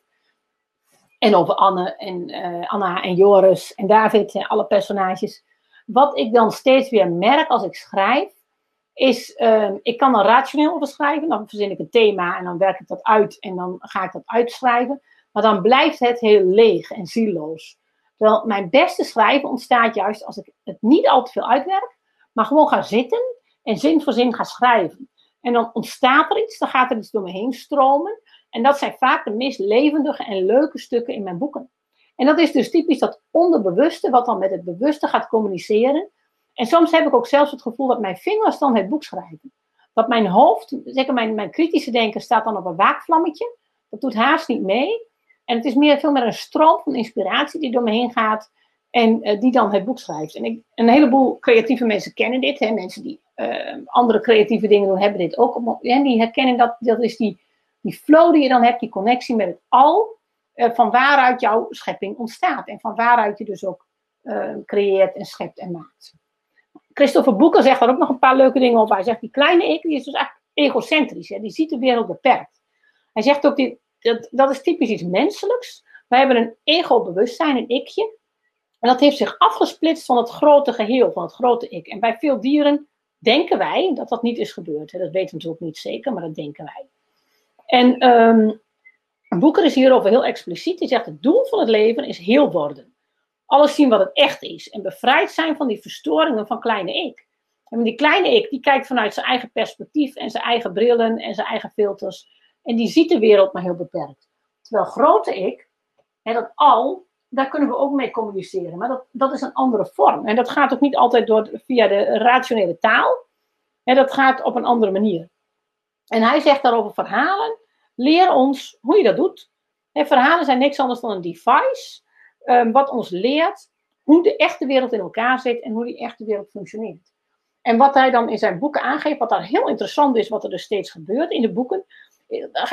En over Anne en, uh, Anna en Joris en David en alle personages. Wat ik dan steeds weer merk als ik schrijf, is, uh, ik kan er rationeel over schrijven. Dan verzin ik een thema en dan werk ik dat uit en dan ga ik dat uitschrijven. Maar dan blijft het heel leeg en zieloos. Terwijl mijn beste schrijven ontstaat juist als ik het niet al te veel uitwerk, maar gewoon ga zitten en zin voor zin ga schrijven. En dan ontstaat er iets, dan gaat er iets door me heen stromen. En dat zijn vaak de meest levendige en leuke stukken in mijn boeken. En dat is dus typisch dat onderbewuste, wat dan met het bewuste gaat communiceren. En soms heb ik ook zelfs het gevoel dat mijn vingers dan het boek schrijven. Dat mijn hoofd, zeker mijn, mijn kritische denken, staat dan op een waakvlammetje. Dat doet haast niet mee. En het is meer, veel meer een stroom van inspiratie die door me heen gaat. En uh, die dan het boek schrijft. En ik, een heleboel creatieve mensen kennen dit. Hè? Mensen die uh, andere creatieve dingen doen, hebben dit ook. En die herkennen dat. Dat is die, die flow die je dan hebt, die connectie met het al. Uh, van waaruit jouw schepping ontstaat. En van waaruit je dus ook creëert en schept en maakt. Christopher Boeker zegt daar ook nog een paar leuke dingen over. Hij zegt, die kleine ik, die is dus echt egocentrisch. Hè? Die ziet de wereld beperkt. Hij zegt ook, dat, dat is typisch iets menselijks. Wij hebben een ego-bewustzijn, een ikje. En dat heeft zich afgesplitst van het grote geheel, van het grote ik. En bij veel dieren denken wij dat dat niet is gebeurd. Dat weten we natuurlijk niet zeker, maar dat denken wij. En um, Boeker is hierover heel expliciet. Hij zegt: het doel van het leven is heel worden. Alles zien wat het echt is. En bevrijd zijn van die verstoringen van kleine ik. En die kleine ik, die kijkt vanuit zijn eigen perspectief en zijn eigen brillen en zijn eigen filters. En die ziet de wereld maar heel beperkt. Terwijl grote ik, en dat al, daar kunnen we ook mee communiceren. Maar dat, dat is een andere vorm. En dat gaat ook niet altijd door, via de rationele taal. En dat gaat op een andere manier. En hij zegt daarover verhalen. Leer ons hoe je dat doet. En verhalen zijn niks anders dan een device. Um, wat ons leert hoe de echte wereld in elkaar zit en hoe die echte wereld functioneert. En wat hij dan in zijn boeken aangeeft, wat daar heel interessant is, wat er dus steeds gebeurt in de boeken,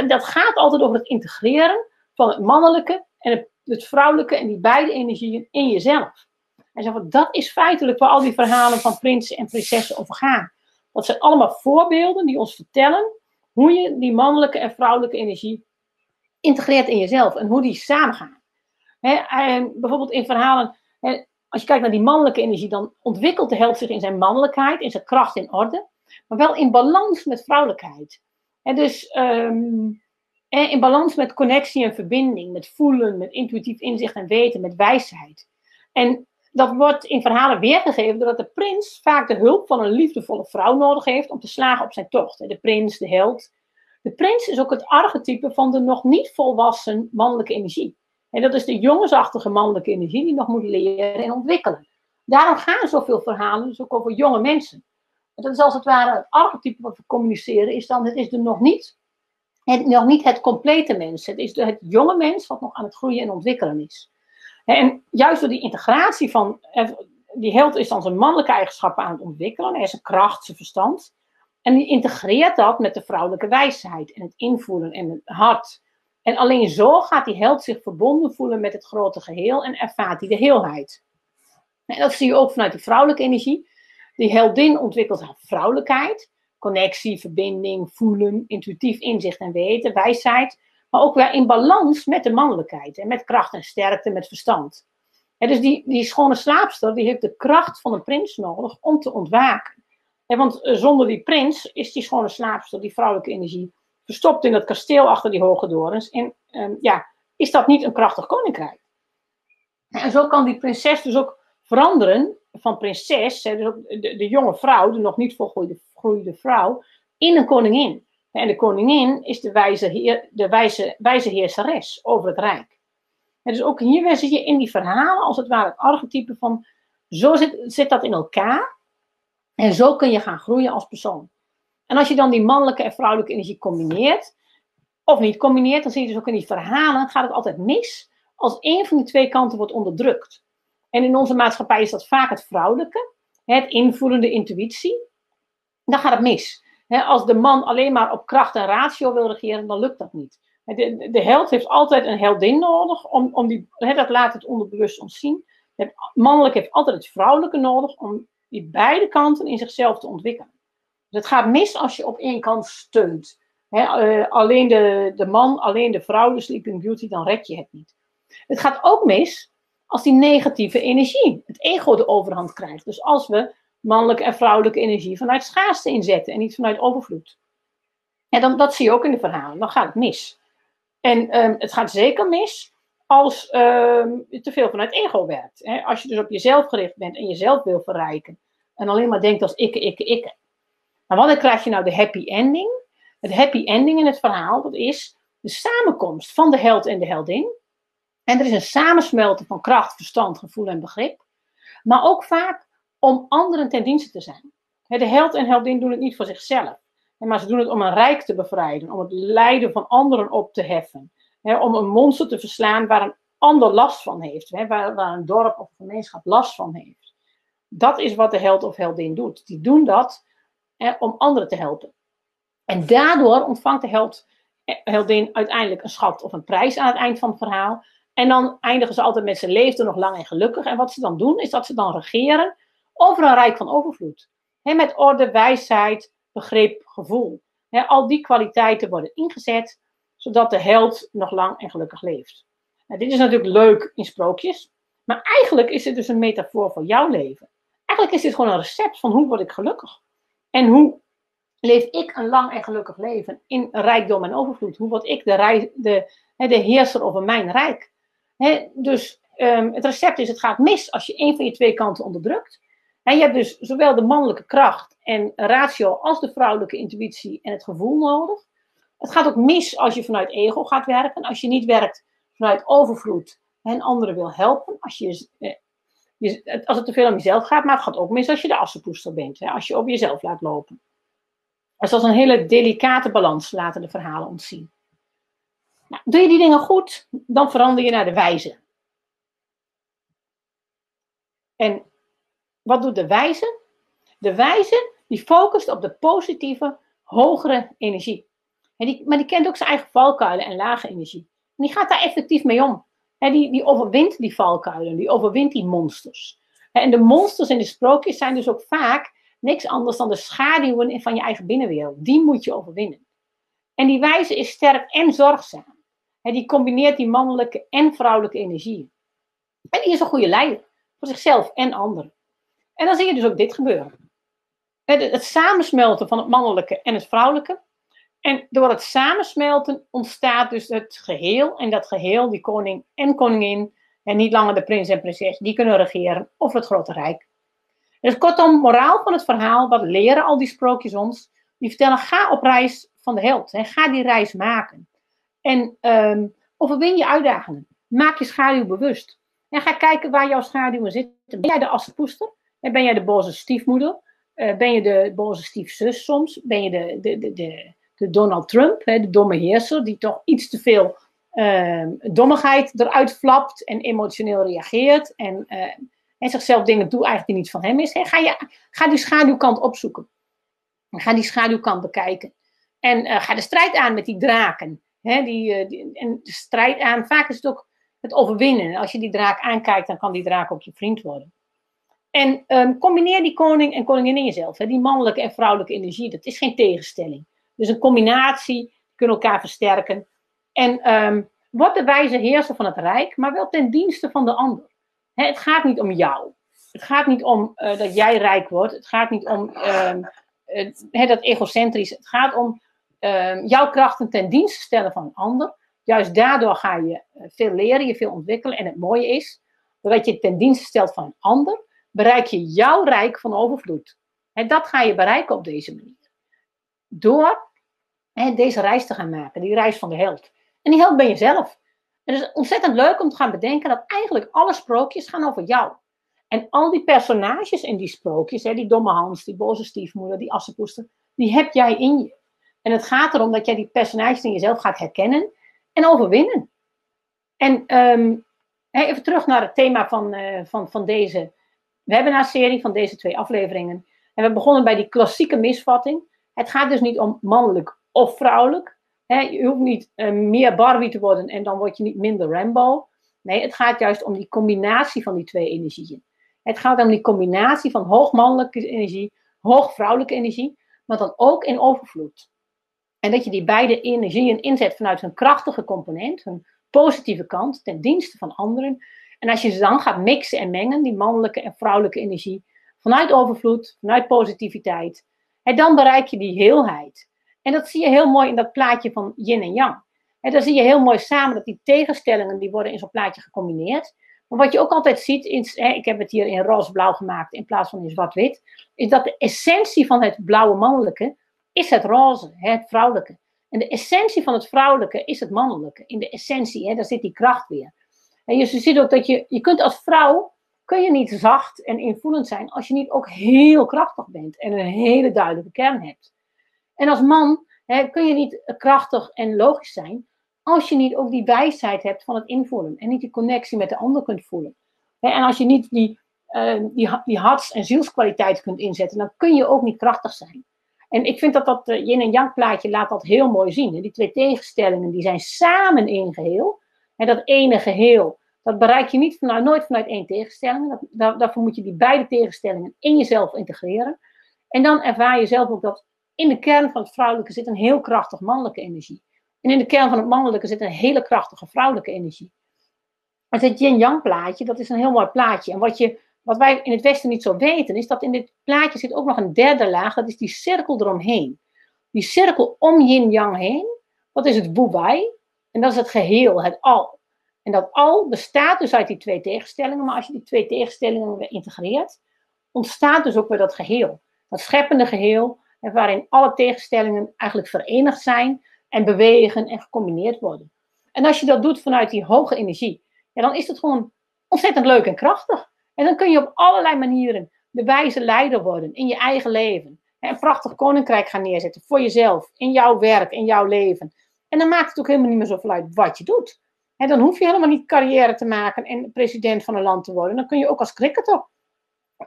dat gaat altijd over het integreren van het mannelijke en het vrouwelijke en die beide energieën in jezelf. En zo, dat is feitelijk waar al die verhalen van prinsen en prinsessen over gaan. Dat zijn allemaal voorbeelden die ons vertellen hoe je die mannelijke en vrouwelijke energie integreert in jezelf en hoe die samengaan. En bijvoorbeeld in verhalen, als je kijkt naar die mannelijke energie, dan ontwikkelt de held zich in zijn mannelijkheid, in zijn kracht in orde, maar wel in balans met vrouwelijkheid. En dus um, in balans met connectie en verbinding, met voelen, met intuïtief inzicht en weten, met wijsheid. En dat wordt in verhalen weergegeven doordat de prins vaak de hulp van een liefdevolle vrouw nodig heeft om te slagen op zijn tocht. De prins, de held. De prins is ook het archetype van de nog niet volwassen mannelijke energie. En dat is de jongensachtige mannelijke energie die nog moet leren en ontwikkelen. Daarom gaan zoveel verhalen dus ook over jonge mensen. En dat is als het ware het archetype wat we communiceren, is dan het is de nog niet het, nog niet het complete mens. Het is het jonge mens wat nog aan het groeien en ontwikkelen is. En juist door die integratie van, die held is dan zijn mannelijke eigenschappen aan het ontwikkelen. Hij is zijn kracht, zijn verstand. En die integreert dat met de vrouwelijke wijsheid en het invoelen en het hart. En alleen zo gaat die held zich verbonden voelen met het grote geheel en ervaart hij de heelheid. En dat zie je ook vanuit die vrouwelijke energie. Die heldin ontwikkelt haar vrouwelijkheid, connectie, verbinding, voelen, intuïtief inzicht en weten, wijsheid. Maar ook weer in balans met de mannelijkheid. En met kracht en sterkte, met verstand. Dus die, die schone slaapster die heeft de kracht van een prins nodig om te ontwaken. En want eh, zonder die prins is die schone slaapster, die vrouwelijke energie, verstopt in dat kasteel achter die hoge dorens. En ehm, ja, is dat niet een krachtig koninkrijk? En zo kan die prinses dus ook veranderen van prinses, hè, dus ook de, de, jonge vrouw, de nog niet volgroeide vrouw, in een koningin. En de koningin is de wijze, heer, de wijze, wijze heerseres over het rijk. Dus ook hier zie je in die verhalen als het ware het archetype van zo zit, zit dat in elkaar en zo kun je gaan groeien als persoon. En als je dan die mannelijke en vrouwelijke energie combineert, of niet combineert, dan zie je dus ook in die verhalen, gaat het altijd mis als één van die twee kanten wordt onderdrukt. En in onze maatschappij is dat vaak het vrouwelijke, het invoelende intuïtie. Dan gaat het mis. Als de man alleen maar op kracht en ratio wil regeren, dan lukt dat niet. De, de held heeft altijd een heldin nodig, om, om die, dat laat het onderbewust ons zien. Het mannelijk heeft altijd het vrouwelijke nodig om die beide kanten in zichzelf te ontwikkelen. Het gaat mis als je op één kant steunt. Eh, alleen de, de man, alleen de vrouw, de Sleeping Beauty, dan red je het niet. Het gaat ook mis als die negatieve energie, het ego, de overhand krijgt. Dus als we mannelijke en vrouwelijke energie vanuit schaarste inzetten en niet vanuit overvloed. En dan, dat zie je ook in de verhalen, dan gaat het mis. En ehm, het gaat zeker mis als um, je te veel vanuit ego werkt. Als je dus op jezelf gericht bent en jezelf wil verrijken. En alleen maar denkt als ikke, ikke, ikke. Maar wanneer krijg je nou de happy ending? Het happy ending in het verhaal, dat is de samenkomst van de held en de heldin. En er is een samensmelten van kracht, verstand, gevoel en begrip. Maar ook vaak om anderen ten dienste te zijn. De held en heldin doen het niet voor zichzelf. Maar ze doen het om een rijk te bevrijden, om het lijden van anderen op te heffen. Om een monster te verslaan waar een ander last van heeft, waar, een dorp of een gemeenschap last van heeft. Dat is wat de held of heldin doet. Die doen dat om anderen te helpen. En daardoor ontvangt de held, eh, heldin uiteindelijk een schat of een prijs aan het eind van het verhaal. En dan eindigen ze altijd met ze leefde nog lang en gelukkig. En wat ze dan doen, is dat ze dan regeren over een rijk van overvloed. met orde, wijsheid, begrip, gevoel. al die kwaliteiten worden ingezet, zodat de held nog lang en gelukkig leeft. Nou, dit is natuurlijk leuk in sprookjes, maar eigenlijk is het dus een metafoor voor jouw leven. Eigenlijk is dit gewoon een recept van hoe word ik gelukkig. En hoe leef ik een lang en gelukkig leven in rijkdom en overvloed? Hoe word ik de, de, heerser over mijn rijk? dus um, het recept is, het gaat mis als je een van je twee kanten onderdrukt. En je hebt dus zowel de mannelijke kracht en ratio als de vrouwelijke intuïtie en het gevoel nodig. Het gaat ook mis als je vanuit ego gaat werken. Als je niet werkt vanuit overvloed en anderen wil helpen. Als, je, als het te veel om jezelf gaat. Maar het gaat ook mis als je de assenpoester bent. Hè, als je op jezelf laat lopen. Dus dat is een hele delicate balans, laten de verhalen ons zien. Nou, doe je die dingen goed, dan verander je naar de wijze. En wat doet de wijze? De wijze die focust op de positieve, hogere energie. En die, maar die kent ook zijn eigen valkuilen en lage energie. En die gaat daar effectief mee om. Die, die overwint die valkuilen, die overwint die monsters. En de monsters in de sprookjes zijn dus ook vaak niks anders dan de schaduwen van je eigen binnenwereld. Die moet je overwinnen. En die wijze is sterk en zorgzaam. Die combineert die mannelijke en vrouwelijke energie. En die is een goede leider. Voor zichzelf en anderen. En dan zie je dus ook dit gebeuren. Het samensmelten van het mannelijke en het vrouwelijke. En door het samensmelten ontstaat dus het geheel. En dat geheel, die koning en koningin, en niet langer de prins en prinses, die kunnen regeren over het grote rijk. Dus kortom, moraal van het verhaal, wat leren al die sprookjes ons? Die vertellen, ga op reis van de held. Hè. Ga die reis maken. En um, overwin je uitdagingen. Maak je schaduw bewust. En ga kijken waar jouw schaduwen zitten. Ben jij de assenpoester? Ben jij de boze stiefmoeder? Uh, ben je de boze stiefzus soms? Ben je de, de, de, de, de Donald Trump, hè, de domme heerser, die toch iets te veel uh, dommigheid eruit flapt en emotioneel reageert en, uh, en zichzelf dingen doet eigenlijk die niet van hem is. Hè. Ga, je, ga die schaduwkant opzoeken. Ga die schaduwkant bekijken. En uh, ga de strijd aan met die draken. Hè, die, die, en de strijd aan, vaak is het ook het overwinnen. Als je die draak aankijkt, dan kan die draak ook je vriend worden. En um, combineer die koning en koningin in jezelf. Hè, die mannelijke en vrouwelijke energie. Dat is geen tegenstelling. Dus een combinatie, kunnen elkaar versterken. En um, word de wijze heerser van het rijk, maar wel ten dienste van de ander. Het gaat niet om jou. Het gaat niet om uh, dat jij rijk wordt. Het gaat niet om um, uh, dat egocentrisch. Het gaat om jouw krachten ten dienste stellen van een ander. Juist daardoor ga je eh, veel leren, je veel ontwikkelen. En het mooie is, doordat je ten dienste stelt van een ander, bereik je jouw rijk van overvloed. Dat ga je bereiken op deze manier. Door hè, deze reis te gaan maken, die reis van de held. En die held ben je zelf. En het is ontzettend leuk om te gaan bedenken dat eigenlijk alle sprookjes gaan over jou. En al die personages in die sprookjes, hè, die domme Hans, die boze stiefmoeder, die assenpoester, die heb jij in je. En het gaat erom dat jij die personages in jezelf gaat herkennen en overwinnen. En um, even terug naar het thema van, uh, van, van deze webinarserie, van deze twee afleveringen. En we begonnen bij die klassieke misvatting. Het gaat dus niet om mannelijk of vrouwelijk. je hoeft niet uh, meer Barbie te worden en dan word je niet minder Rambo. Nee, het gaat juist om die combinatie van die twee energieën. Het gaat om die combinatie van hoog mannelijke energie, hoog vrouwelijke energie, maar dan ook in overvloed. En dat je die beide energieën inzet vanuit hun krachtige component, hun positieve kant, ten dienste van anderen. En als je ze dan gaat mixen en mengen, die mannelijke en vrouwelijke energie, vanuit overvloed, vanuit positiviteit, dan bereik je die heelheid. En dat zie je heel mooi in dat plaatje van yin en yang. En dan zie je heel mooi samen dat die tegenstellingen, die worden in zo'n plaatje gecombineerd. Maar wat je ook altijd ziet, is, hè, ik heb het hier in roze-blauw gemaakt in plaats van in zwart-wit, is dat de essentie van het blauwe mannelijke is het roze, het vrouwelijke. En de essentie van het vrouwelijke is het mannelijke. In de essentie, hè, daar zit die kracht weer. En je ziet ook dat je, je kunt als vrouw, kun je niet zacht en invoelend zijn als je niet ook heel krachtig bent en een hele duidelijke kern hebt. En als man hè, kun je niet krachtig en logisch zijn als je niet ook die wijsheid hebt van het invoelen en niet die connectie met de ander kunt voelen. En als je niet die, uh, die, die harts- en zielskwaliteit kunt inzetten, dan kun je ook niet krachtig zijn. En ik vind dat dat uh, yin en yang plaatje laat dat heel mooi zien. Hè? Die twee tegenstellingen die zijn samen één geheel. En dat ene geheel, dat bereik je niet vanuit, nooit vanuit één tegenstelling. Dat, daar, daarvoor moet je die beide tegenstellingen in jezelf integreren. En dan ervaar je zelf ook dat in de kern van het vrouwelijke zit een heel krachtig mannelijke energie. En in de kern van het mannelijke zit een hele krachtige vrouwelijke energie. Het yin-yang plaatje, dat is een heel mooi plaatje. En wat je wat wij in het Westen niet zo weten, is dat in dit plaatje zit ook nog een derde laag. Dat is die cirkel eromheen. Die cirkel om yin-yang heen, dat is het boebai. En dat is het geheel, het al. En dat al bestaat dus uit die twee tegenstellingen. Maar als je die twee tegenstellingen weer integreert, ontstaat dus ook weer dat geheel. Dat scheppende geheel, waarin alle tegenstellingen eigenlijk verenigd zijn en bewegen en gecombineerd worden. En als je dat doet vanuit die hoge energie, ja, dan is het gewoon ontzettend leuk en krachtig. En dan kun je op allerlei manieren de wijze leider worden in je eigen leven. Een prachtig koninkrijk gaan neerzetten voor jezelf, in jouw werk, in jouw leven. En dan maakt het ook helemaal niet meer zoveel uit wat je doet. En dan hoef je helemaal niet carrière te maken en president van een land te worden. Dan kun je ook als cricketer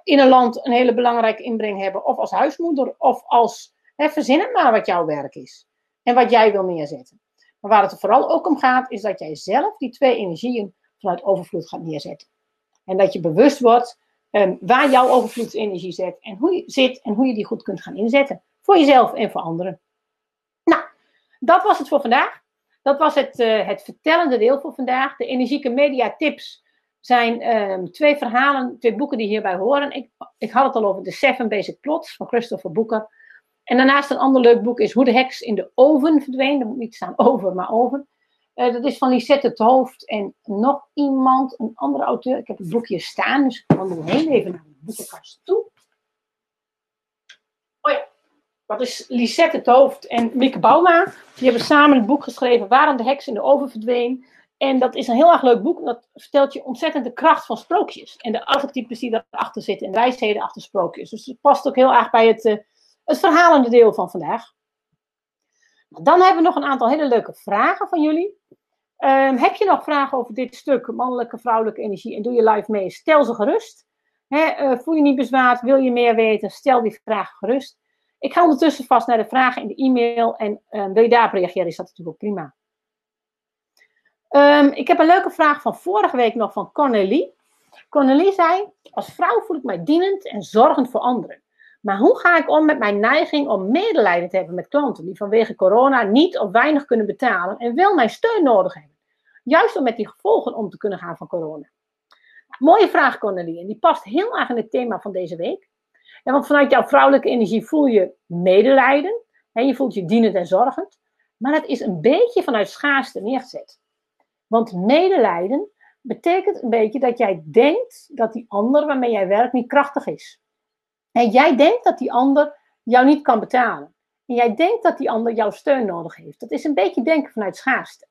in een land een hele belangrijke inbreng hebben. Of als huismoeder, of als, hè, verzin het maar wat jouw werk is. En wat jij wil neerzetten. Maar waar het er vooral ook om gaat, is dat jij zelf die twee energieën vanuit overvloed gaat neerzetten. En dat je bewust wordt um, waar jouw overvloedsenergie zit en, hoe je, zit en hoe je die goed kunt gaan inzetten. Voor jezelf en voor anderen. Nou, dat was het voor vandaag. Dat was het, uh, het vertellende deel voor vandaag. De energieke media tips zijn um, twee verhalen, twee boeken die hierbij horen. Ik, ik had het al over de Seven Basic Plots van Christopher Boeker. En daarnaast een ander leuk boek is Hoe de heks in de oven verdween. Er moet niet staan *laughs* over, maar over. Uh, dat is van Lisette het Hoofd en nog iemand, een andere auteur. Ik heb het boekje staan, dus ik wandel heel even naar de boekenkast toe. Oh ja, dat is Lisette het Hoofd en Mieke Bouma. Die hebben samen het boek geschreven Waarom de heks in de oven verdween. En dat is een heel erg leuk boek. Dat vertelt je ontzettend de kracht van sprookjes. En de archetypes die daarachter zitten. En de wijsheden achter sprookjes. Dus het past ook heel erg bij het, uh, het verhalende deel van vandaag. Nou, dan hebben we nog een aantal hele leuke vragen van jullie. Ehm, heb je nog vragen over dit stuk, mannelijke, vrouwelijke energie, en doe je live mee? Stel ze gerust. Eh, voel je niet bezwaard, wil je meer weten, stel die vragen gerust. Ik ga ondertussen vast naar de vragen in de e-mail en uh, wil je daarop reageren, is dat natuurlijk ook prima. Um, ik heb een leuke vraag van vorige week nog van Cornelie. Cornelie zei, als vrouw voel ik mij dienend en zorgend voor anderen. Maar hoe ga ik om met mijn neiging om medelijden te hebben met klanten die vanwege corona niet of weinig kunnen betalen en wel mijn steun nodig hebben? Juist om met die gevolgen om te kunnen gaan van corona. Mooie vraag, Cornelie. En die past heel erg in het thema van deze week. Want vanuit jouw vrouwelijke energie voel je medelijden. Hè, je voelt je dienend en zorgend. Maar het is een beetje vanuit schaarste neergezet. Want medelijden betekent een beetje dat jij denkt dat die ander waarmee jij werkt niet krachtig is. En jij denkt dat die ander jou niet kan betalen. En jij denkt dat die ander jouw steun nodig heeft. Dat is een beetje denken vanuit schaarste.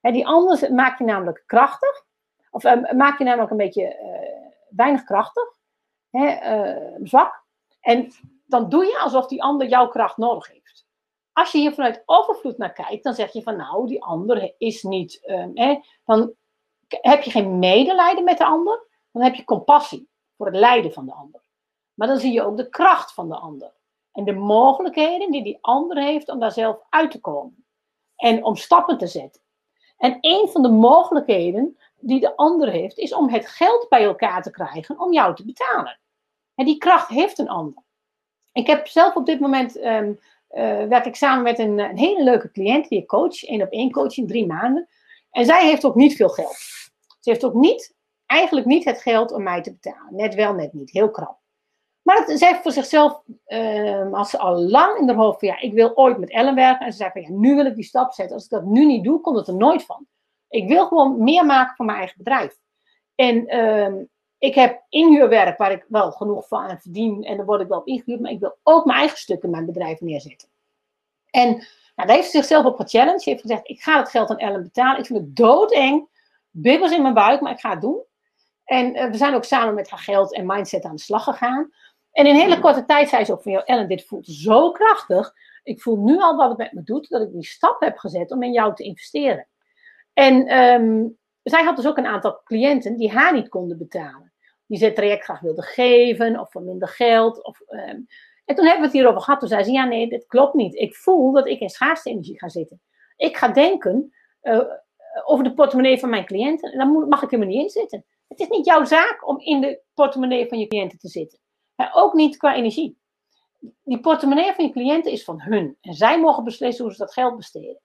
En die ander maakt je namelijk krachtig. Of uh, maak je namelijk een beetje uh, weinig krachtig. Uh, zwak. En dan doe je alsof die ander jouw kracht nodig heeft. Als je hier vanuit overvloed naar kijkt, dan zeg je van nou, die ander is niet. Hè, dan heb je geen medelijden met de ander, dan heb je compassie voor het lijden van de ander. Maar dan zie je ook de kracht van de ander. En de mogelijkheden die die ander heeft om daar zelf uit te komen. En om stappen te zetten. En een van de mogelijkheden die de ander heeft, is om het geld bij elkaar te krijgen om jou te betalen. En die kracht heeft een ander. Ik heb zelf op dit moment, uh, werk ik samen met een, een, hele leuke cliënt die ik coach, één op één coaching, drie maanden. En zij heeft ook niet veel geld. Ze heeft ook niet, eigenlijk niet het geld om mij te betalen. Net wel, net niet. Heel krap. Maar ze heeft voor zichzelf, uh, als ze al lang in haar hoofd van ja, ik wil ooit met Ellen werken. En ze zei van ja, nu wil ik die stap zetten. Als ik dat nu niet doe, komt het er nooit van. Ik wil gewoon meer maken van mijn eigen bedrijf. En uh, ik heb inhuurwerk waar ik wel genoeg van aan verdien. En daar word ik wel op ingehuurd. Maar ik wil ook mijn eigen stuk in mijn bedrijf neerzetten. En nou, daar heeft ze zichzelf op gechallenged. Ze heeft gezegd, ik ga het geld aan Ellen betalen. Ik vind het doodeng. Bibbels in mijn buik, maar ik ga het doen. En uh, we zijn ook samen met haar geld en mindset aan de slag gegaan. En in een hele korte tijd zei ze ook van, jou, Ellen, dit voelt zo krachtig. Ik voel nu al wat het met me doet, dat ik die stap heb gezet om in jou te investeren. En um, zij had dus ook een aantal cliënten die haar niet konden betalen. Die het traject graag wilden geven, of voor minder geld. Of, um, en toen hebben we het hierover gehad. Toen zei ze, ja nee, dit klopt niet. Ik voel dat ik in schaarste energie ga zitten. Ik ga denken uh, over de portemonnee van mijn cliënten. En daar mag ik helemaal niet in zitten. Het is niet jouw zaak om in de portemonnee van je cliënten te zitten. ook niet qua energie. Die portemonnee van je cliënten is van hun. En zij mogen beslissen hoe ze dat geld besteden.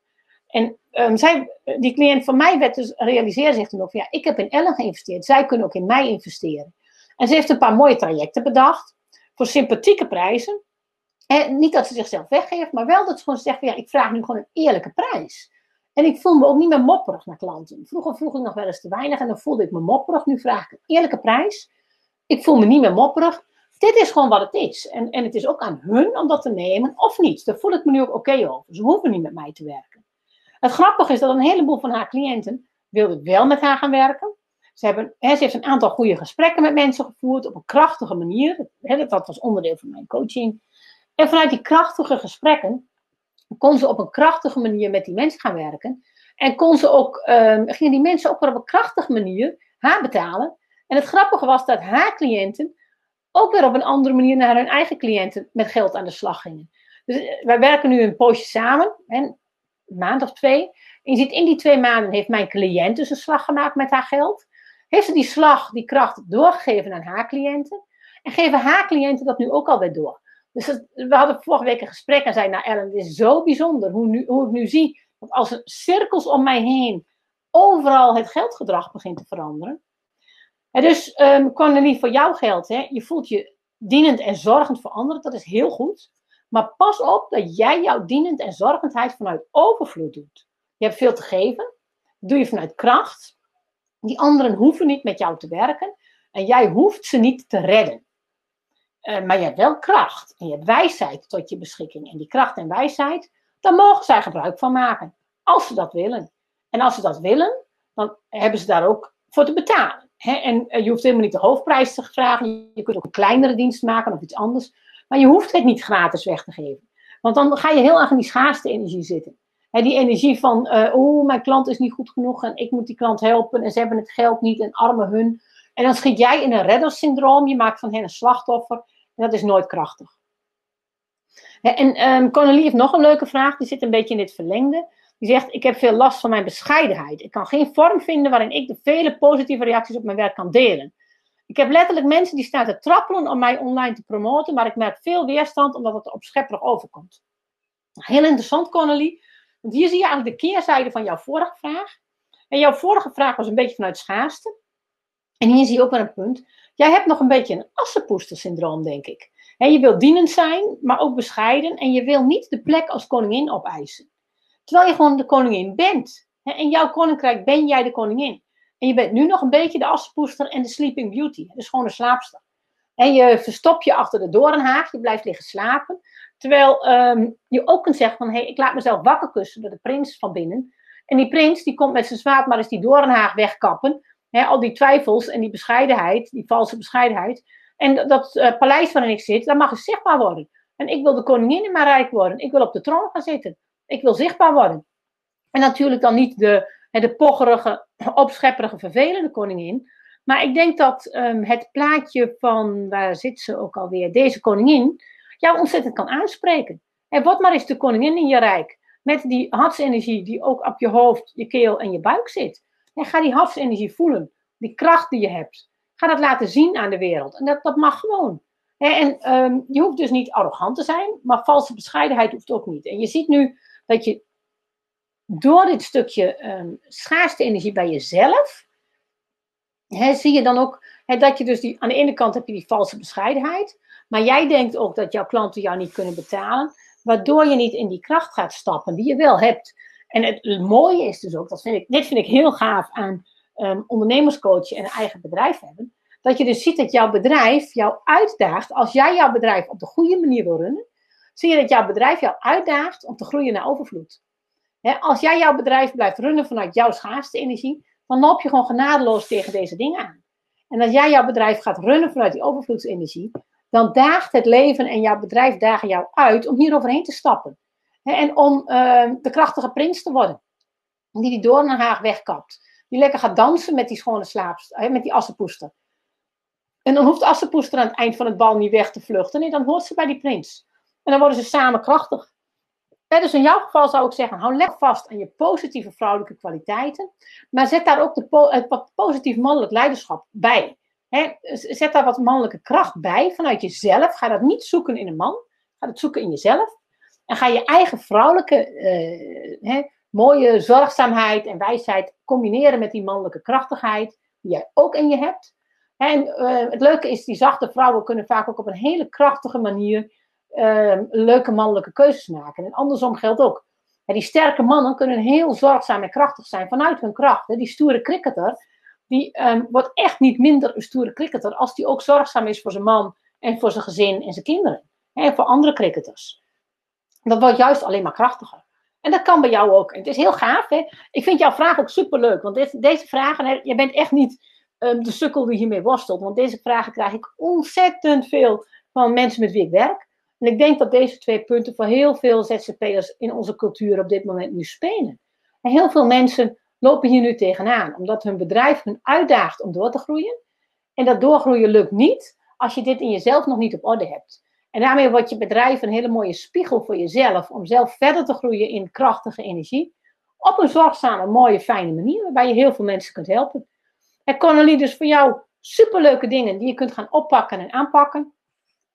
En um, zij, die cliënt van mij werd dus, realiseerde zich toen ook van, ja, ik heb in Ellen geïnvesteerd. Zij kunnen ook in mij investeren. En ze heeft een paar mooie trajecten bedacht. Voor sympathieke prijzen. En niet dat ze zichzelf weggeeft, maar wel dat ze gewoon zegt ja, ik vraag nu gewoon een eerlijke prijs. En ik voel me ook niet meer mopperig naar klanten. Vroeger vroeg ik nog wel eens te weinig en dan voelde ik me mopperig. Nu vraag ik een eerlijke prijs. Ik voel me niet meer mopperig. Dit is gewoon wat het is. En, en het is ook aan hun om dat te nemen of niet. Daar voel ik me nu ook oké over. Ze hoeven niet met mij te werken. Het grappige is dat een heleboel van haar cliënten wilden wel met haar gaan werken. Ze, hebben, hè, ze heeft een aantal goede gesprekken met mensen gevoerd op een krachtige manier. Hè, dat was onderdeel van mijn coaching. En vanuit die krachtige gesprekken kon ze op een krachtige manier met die mensen gaan werken. En kon ze ook, um, gingen die mensen ook weer op een krachtige manier haar betalen. En het grappige was dat haar cliënten ook weer op een andere manier naar hun eigen cliënten met geld aan de slag gingen. Dus eh, wij werken nu een poosje samen, een maand of twee. En je ziet, in die twee maanden heeft mijn cliënt dus een slag gemaakt met haar geld. Heeft ze die slag, die kracht doorgegeven aan haar cliënten. En geven haar cliënten dat nu ook alweer door. Dus we hadden vorige week een gesprek en zei, nou Ellen, het is zo bijzonder hoe, nu, hoe ik nu zie dat als er cirkels om mij heen overal het geldgedrag begint te veranderen. En dus, um, Cornelie, voor jouw geld, hè, je voelt je dienend en zorgend voor anderen, dat is heel goed. Maar pas op dat jij jouw dienend en zorgendheid vanuit overvloed doet. Je hebt veel te geven, dat doe je vanuit kracht. Die anderen hoeven niet met jou te werken en jij hoeft ze niet te redden. Uh, maar je hebt wel kracht en je hebt wijsheid tot je beschikking. En die kracht en wijsheid, daar mogen zij gebruik van maken. Als ze dat willen. En als ze dat willen, dan hebben ze daar ook voor te betalen. En eh, je hoeft helemaal niet de hoofdprijs te vragen. Je kunt ook een kleinere dienst maken of iets anders. Maar je hoeft het niet gratis weg te geven. Want dan ga je heel erg in die schaarste energie zitten. die energie van, uh, oeh, mijn klant is niet goed genoeg en ik moet die klant helpen en ze hebben het geld niet en armen hun. En dan schiet jij in een reddersyndroom, je maakt van hen een slachtoffer en dat is nooit krachtig. En um, heeft nog een leuke vraag, die zit een beetje in dit verlengde. Die zegt, ik heb veel last van mijn bescheidenheid. Ik kan geen vorm vinden waarin ik de vele positieve reacties op mijn werk kan delen. Ik heb letterlijk mensen die staan te trappelen om mij online te promoten, maar ik merk veel weerstand omdat het opschepperig overkomt. Heel interessant, Connelly. Want hier zie je eigenlijk de keerzijde van jouw vorige vraag. En jouw vorige vraag was een beetje vanuit schaarste. En hier zie je ook weer een punt. Jij hebt nog een beetje een assenpoester-syndroom, denk ik. Je wilt dienend zijn, maar ook bescheiden. En je wil niet de plek als koningin opeisen. Terwijl je gewoon de koningin bent. In jouw koninkrijk ben jij de koningin. En je bent nu nog een beetje de assenpoester en de sleeping beauty. Dus gewoon een slaapster. En je verstopt je achter de doornhaag. Je blijft liggen slapen. Terwijl ehm, je ook kunt zeggen van, hé, hey, ik laat mezelf wakker kussen door de prins van binnen. En die prins, die komt met zijn zwaard maar eens die doornhaag wegkappen. al die twijfels en die bescheidenheid, die valse bescheidenheid. En dat uh, paleis waarin ik zit, dat mag eens zichtbaar worden. En ik wil de koningin in mijn rijk worden. Ik wil op de troon gaan zitten. Ik wil zichtbaar worden. En natuurlijk dan niet de, de pocherige, *clears throat* opschepperige, vervelende koningin. Maar ik denk dat ehm, het plaatje van, waar zit ze ook alweer, deze koningin, jou ontzettend kan aanspreken. En wat maar is de koningin in je rijk. Met die hartsenergie die ook op je hoofd, je keel en je buik zit. En ga die hartsenergie voelen. Die kracht die je hebt. Ga dat laten zien aan de wereld. En dat, dat mag gewoon. En um, je hoeft dus niet arrogant te zijn, maar valse bescheidenheid hoeft ook niet. En je ziet nu dat je door dit stukje um, schaarste energie bij jezelf, zie je dan ook dat je dus die, aan de ene kant heb je die valse bescheidenheid, maar jij denkt ook dat jouw klanten jou niet kunnen betalen, waardoor je niet in die kracht gaat stappen die je wel hebt. En het, mooie is dus ook, dat vind ik, dit vind ik heel gaaf aan um, en een eigen bedrijf hebben, dat je dus ziet dat jouw bedrijf jou uitdaagt, als jij jouw bedrijf op de goede manier wil runnen, zie je dat jouw bedrijf jou uitdaagt om te groeien naar overvloed. Als jij jouw bedrijf blijft runnen vanuit jouw schaarste energie, dan loop je gewoon genadeloos tegen deze dingen aan. En als jij jouw bedrijf gaat runnen vanuit die overvloedsenergie, dan daagt het leven en jouw bedrijf dagen jou uit om hier overheen te stappen. en om uh, de krachtige prins te worden. Die die door naar Haag wegkapt. Die lekker gaat dansen met die schone slaapster, met die assenpoester. En dan hoeft assenpoester aan het eind van het bal niet weg te vluchten. Nee, dan hoort ze bij die prins. En dan worden ze samen krachtig. Dus in jouw geval zou ik zeggen, hou lekker vast aan je positieve vrouwelijke kwaliteiten. Maar zet daar ook de het wat positief mannelijk leiderschap bij. zet daar wat mannelijke kracht bij vanuit jezelf. Ga dat niet zoeken in een man. Ga dat zoeken in jezelf. En ga je eigen vrouwelijke, uh, mooie zorgzaamheid en wijsheid combineren met die mannelijke krachtigheid. Die jij ook in je hebt. En uh, het leuke is, die zachte vrouwen kunnen vaak ook op een hele krachtige manier uh, leuke mannelijke keuzes maken. En andersom geldt ook. die sterke mannen kunnen heel zorgzaam en krachtig zijn vanuit hun kracht. Die stoere cricketer, die um, wordt echt niet minder een stoere cricketer als die ook zorgzaam is voor zijn man en voor zijn gezin en zijn kinderen. En voor andere cricketers. Dat wordt juist alleen maar krachtiger. En dat kan bij jou ook. Het is heel gaaf. Hè? Ik vind jouw vraag ook superleuk. Want dit, deze vragen, je bent echt niet um, de sukkel die hiermee worstelt. Want deze vragen krijg ik ontzettend veel van mensen met wie ik werk. En ik denk dat deze twee punten voor heel veel ZZP'ers in onze cultuur op dit moment nu spelen. En heel veel mensen lopen hier nu tegenaan, omdat hun bedrijf hun uitdaagt om door te groeien. En dat doorgroeien lukt niet als je dit in jezelf nog niet op orde hebt. En daarmee wordt je bedrijf een hele mooie spiegel voor jezelf om zelf verder te groeien in krachtige energie. Op een zorgzame, mooie, fijne manier, waarbij je heel veel mensen kunt helpen. En Connelly, dus voor jou superleuke dingen die je kunt gaan oppakken en aanpakken.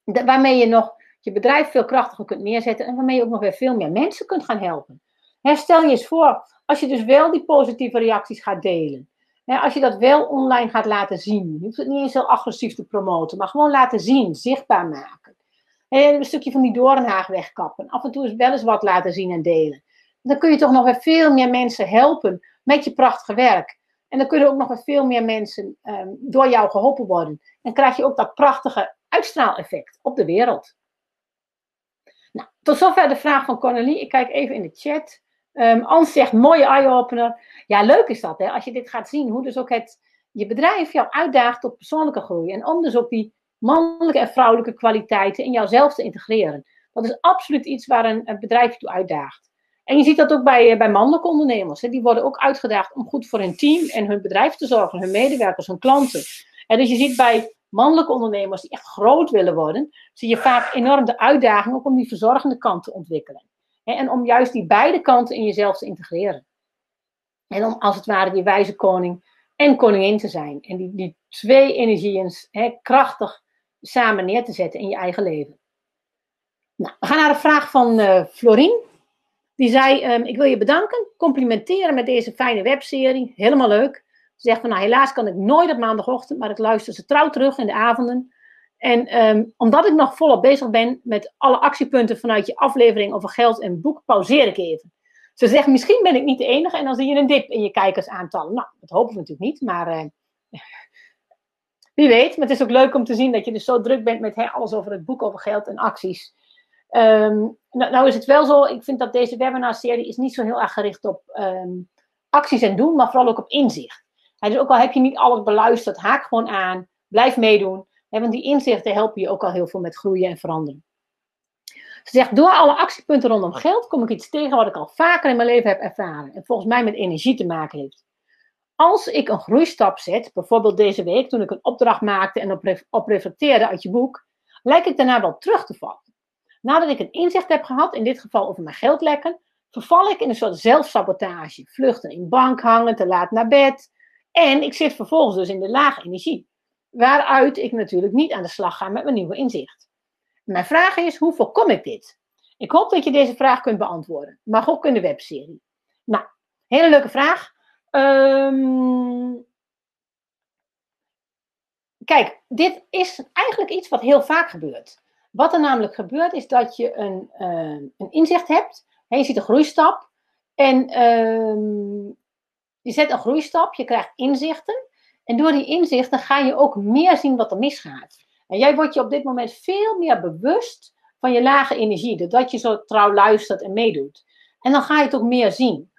Waarmee je nog je bedrijf veel krachtiger kunt neerzetten en waarmee je ook nog weer veel meer mensen kunt gaan helpen. stel je eens voor, als je dus wel die positieve reacties gaat delen. als je dat wel online gaat laten zien. Je hoeft het niet eens heel agressief te promoten, maar gewoon laten zien, zichtbaar maken. En een stukje van die doornhaag wegkappen. Af en toe eens wel eens wat laten zien en delen. Dan kun je toch nog weer veel meer mensen helpen met je prachtige werk. En dan kunnen ook nog weer veel meer mensen ehm, door jou geholpen worden. En krijg je ook dat prachtige uitstraaleffect op de wereld. Nou, tot zover de vraag van Cornelie. Ik kijk even in de chat. Um, Ans zegt, mooie eye-opener. Ja, leuk is dat, hè? Als je dit gaat zien, hoe dus ook het, je bedrijf jou uitdaagt tot persoonlijke groei. En om dus ook die mannelijke en vrouwelijke kwaliteiten in jouzelf te integreren. Dat is absoluut iets waar een, bedrijf toe uitdaagt. En je ziet dat ook bij, bij mannelijke ondernemers. Hè. Die worden ook uitgedaagd om goed voor hun team en hun bedrijf te zorgen, hun medewerkers, hun klanten. En dus je ziet bij mannelijke ondernemers die echt groot willen worden, zie je vaak enorm de uitdaging ook om die verzorgende kant te ontwikkelen. En om juist die beide kanten in jezelf te integreren. En om als het ware die wijze koning en koningin te zijn. En die, die twee energieën krachtig samen neer te zetten in je eigen leven. Nou, we gaan naar de vraag van uh, Florien. Die zei, um, ik wil je bedanken, complimenteren met deze fijne webserie. Helemaal leuk. Ze zegt van, nou helaas kan ik nooit op maandagochtend, maar ik luister ze trouw terug in de avonden. En um, omdat ik nog volop bezig ben met alle actiepunten vanuit je aflevering over geld en boek, pauzeer ik even. Ze zegt, misschien ben ik niet de enige en dan zie je een dip in je kijkersaantallen. Nou, dat hopen we natuurlijk niet, maar uh, *laughs* wie weet. Maar het is ook leuk om te zien dat je dus zo druk bent met alles over het boek, over geld en acties. Um, nou, nou, is het wel zo, ik vind dat deze webinarserie is niet zo heel erg gericht op acties en doen, maar vooral ook op inzicht. Dus ook al heb je niet alles beluisterd, haak gewoon aan, blijf meedoen. Want die inzichten helpen je ook al heel veel met groeien en veranderen. Ze zegt, door alle actiepunten rondom geld kom ik iets tegen wat ik al vaker in mijn leven heb ervaren. En volgens mij met energie te maken heeft. Als ik een groeistap zet, bijvoorbeeld deze week toen ik een opdracht maakte en op, op uit je boek, lijkt ik daarna wel terug te vallen. Nadat ik een inzicht heb gehad, in dit geval over mijn geldlekken, verval ik in een soort zelfsabotage. Vluchten in bank hangen, te laat naar bed. En ik zit vervolgens dus in de lage energie. Waaruit ik natuurlijk niet aan de slag ga met mijn nieuwe inzicht. Mijn vraag is, hoe voorkom ik dit? Ik hoop dat je deze vraag kunt beantwoorden. Mag ook in de webserie. Nou, hele leuke vraag. Um, kijk, dit is eigenlijk iets wat heel vaak gebeurt. Wat er namelijk gebeurt is dat je een, uh, een inzicht hebt. je ziet een groeistap. En uh, je zet een groeistap, je krijgt inzichten. En door die inzichten ga je ook meer zien wat er misgaat. En jij wordt je op dit moment veel meer bewust van je lage energie. Doordat je zo trouw luistert en meedoet. En dan ga je het ook meer zien.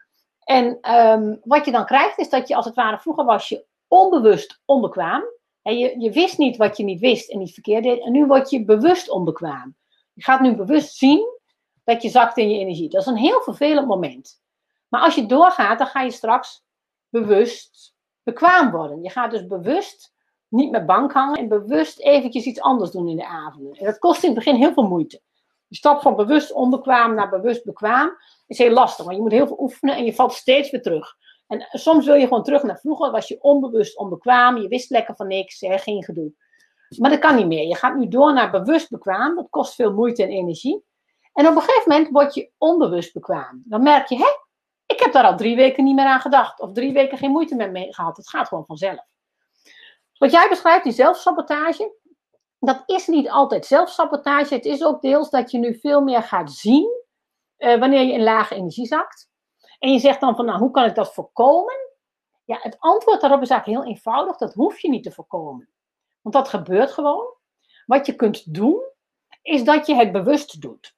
En um, wat je dan krijgt is dat je als het ware, vroeger was je onbewust onbekwaam. En je, je wist niet wat je niet wist en niet verkeerd deed. En nu word je bewust onbekwaam. Je gaat nu bewust zien dat je zakt in je energie. Dat is een heel vervelend moment. Maar als je doorgaat, dan ga je straks bewust bekwaam worden. Je gaat dus bewust niet met bank hangen en bewust eventjes iets anders doen in de avonden. En dat kost in het begin heel veel moeite. Je stap van bewust onbekwaam naar bewust bekwaam is heel lastig, want je moet heel veel oefenen en je valt steeds weer terug. En soms wil je gewoon terug naar vroeger, was je onbewust onbekwaam, je wist lekker van niks, geen gedoe. Maar dat kan niet meer. Je gaat nu door naar bewust bekwaam, dat kost veel moeite en energie. En op een gegeven moment word je onbewust bekwaam. Dan merk je, hé, ik heb daar al drie weken niet meer aan gedacht. Of drie weken geen moeite meer mee gehad. Het gaat gewoon vanzelf. Wat jij beschrijft, die zelfsabotage, dat is niet altijd zelfsabotage. Het is ook deels dat je nu veel meer gaat zien uh, wanneer je in lage energie zakt. En je zegt dan van, nou, hoe kan ik dat voorkomen? Ja, het antwoord daarop is eigenlijk heel eenvoudig. Dat hoef je niet te voorkomen. Want dat gebeurt gewoon. Wat je kunt doen, is dat je het bewust doet.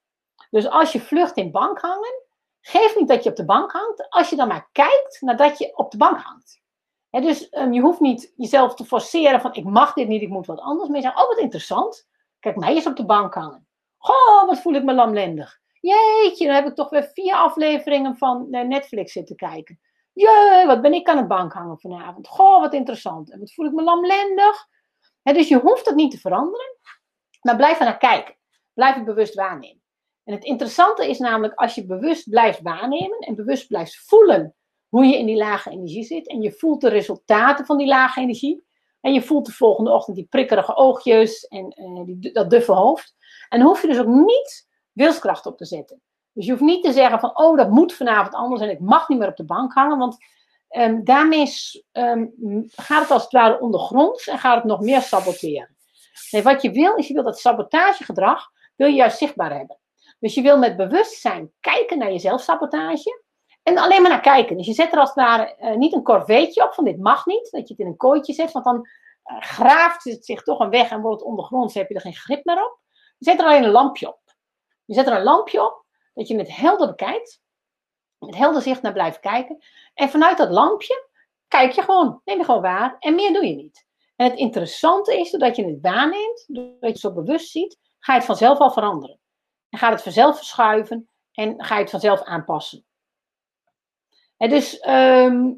Dus als je vlucht in bank hangen, geef niet dat je op de bank hangt. Als je dan maar kijkt nadat je op de bank hangt. dus um, je hoeft niet jezelf te forceren van ik mag dit niet, ik moet wat anders. Je zegt, oh wat interessant. Kijk, mij eens op de bank hangen. Goh, wat voel ik me lamlendig. Jeetje, dan heb ik toch weer vier afleveringen van eh, Netflix zitten kijken. Jee, wat ben ik aan het bank hangen vanavond. Goh, wat interessant. En wat voel ik me lamlendig. dus je hoeft het niet te veranderen. Maar blijf er naar kijken. Blijf het bewust waarnemen. En het interessante is namelijk als je bewust blijft waarnemen en bewust blijft voelen hoe je in die lage energie zit. En je voelt de resultaten van die lage energie. En je voelt de volgende ochtend die prikkerige oogjes en uh, die, dat duffe hoofd. En hoef je dus ook niet wilskracht op te zetten. Dus je hoeft niet te zeggen van, oh, dat moet vanavond anders en ik mag niet meer op de bank hangen, want um, daarmee um, gaat het als het ware ondergronds en gaat het nog meer saboteren. Nee, wat je wil, is je wil dat sabotagegedrag, wil je juist zichtbaar hebben. Dus je wil met bewustzijn kijken naar je zelfsabotage en alleen maar naar kijken. Dus je zet er als het ware uh, niet een corveetje op van dit mag niet, dat je het in een kooitje zet, want dan uh, graaft het zich toch een weg en wordt het ondergronds, heb je er geen grip meer op. Je zet er alleen een lampje op. Je zet er een lampje op, dat je het helder bekijkt. Met helder zicht naar blijft kijken. En vanuit dat lampje kijk je gewoon, neem je gewoon waar. En meer doe je niet. En het interessante is, doordat je het waarneemt, doordat je het zo bewust ziet, ga je het vanzelf al veranderen. En gaat het vanzelf verschuiven. En ga je het vanzelf aanpassen. En dus ehm,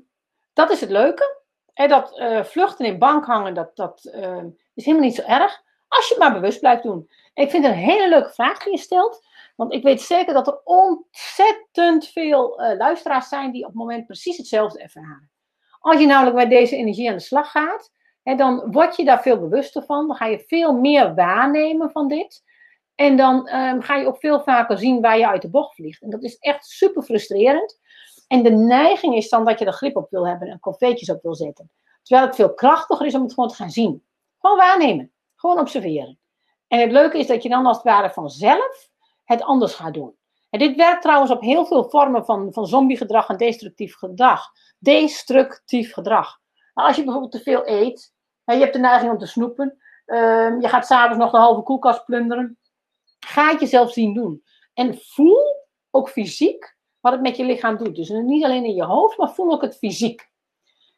dat is het leuke. En dat uh, vluchten in bank hangen, dat, dat uh, is helemaal niet zo erg. Als je het maar bewust blijft doen. En ik vind het een hele leuke vraag die je stelt. Want ik weet zeker dat er ontzettend veel uh, luisteraars zijn die op het moment precies hetzelfde ervaren. Als je namelijk met deze energie aan de slag gaat, hè, dan word je daar veel bewuster van. Dan ga je veel meer waarnemen van dit. En dan um, ga je ook veel vaker zien waar je uit de bocht vliegt. En dat is echt super frustrerend. En de neiging is dan dat je er grip op wil hebben en confetjes op wil zetten. Terwijl het veel krachtiger is om het gewoon te gaan zien. Gewoon waarnemen. Gewoon observeren. En het leuke is dat je dan als het ware vanzelf het anders gaat doen. En dit werkt trouwens op heel veel vormen van, van zombiegedrag en destructief gedrag. Destructief gedrag. Nou, als je bijvoorbeeld te veel eet, je hebt de neiging om te snoepen, uh, je gaat s'avonds nog de halve koelkast plunderen, ga het jezelf zien doen. En voel ook fysiek wat het met je lichaam doet. Dus niet alleen in je hoofd, maar voel ook het fysiek.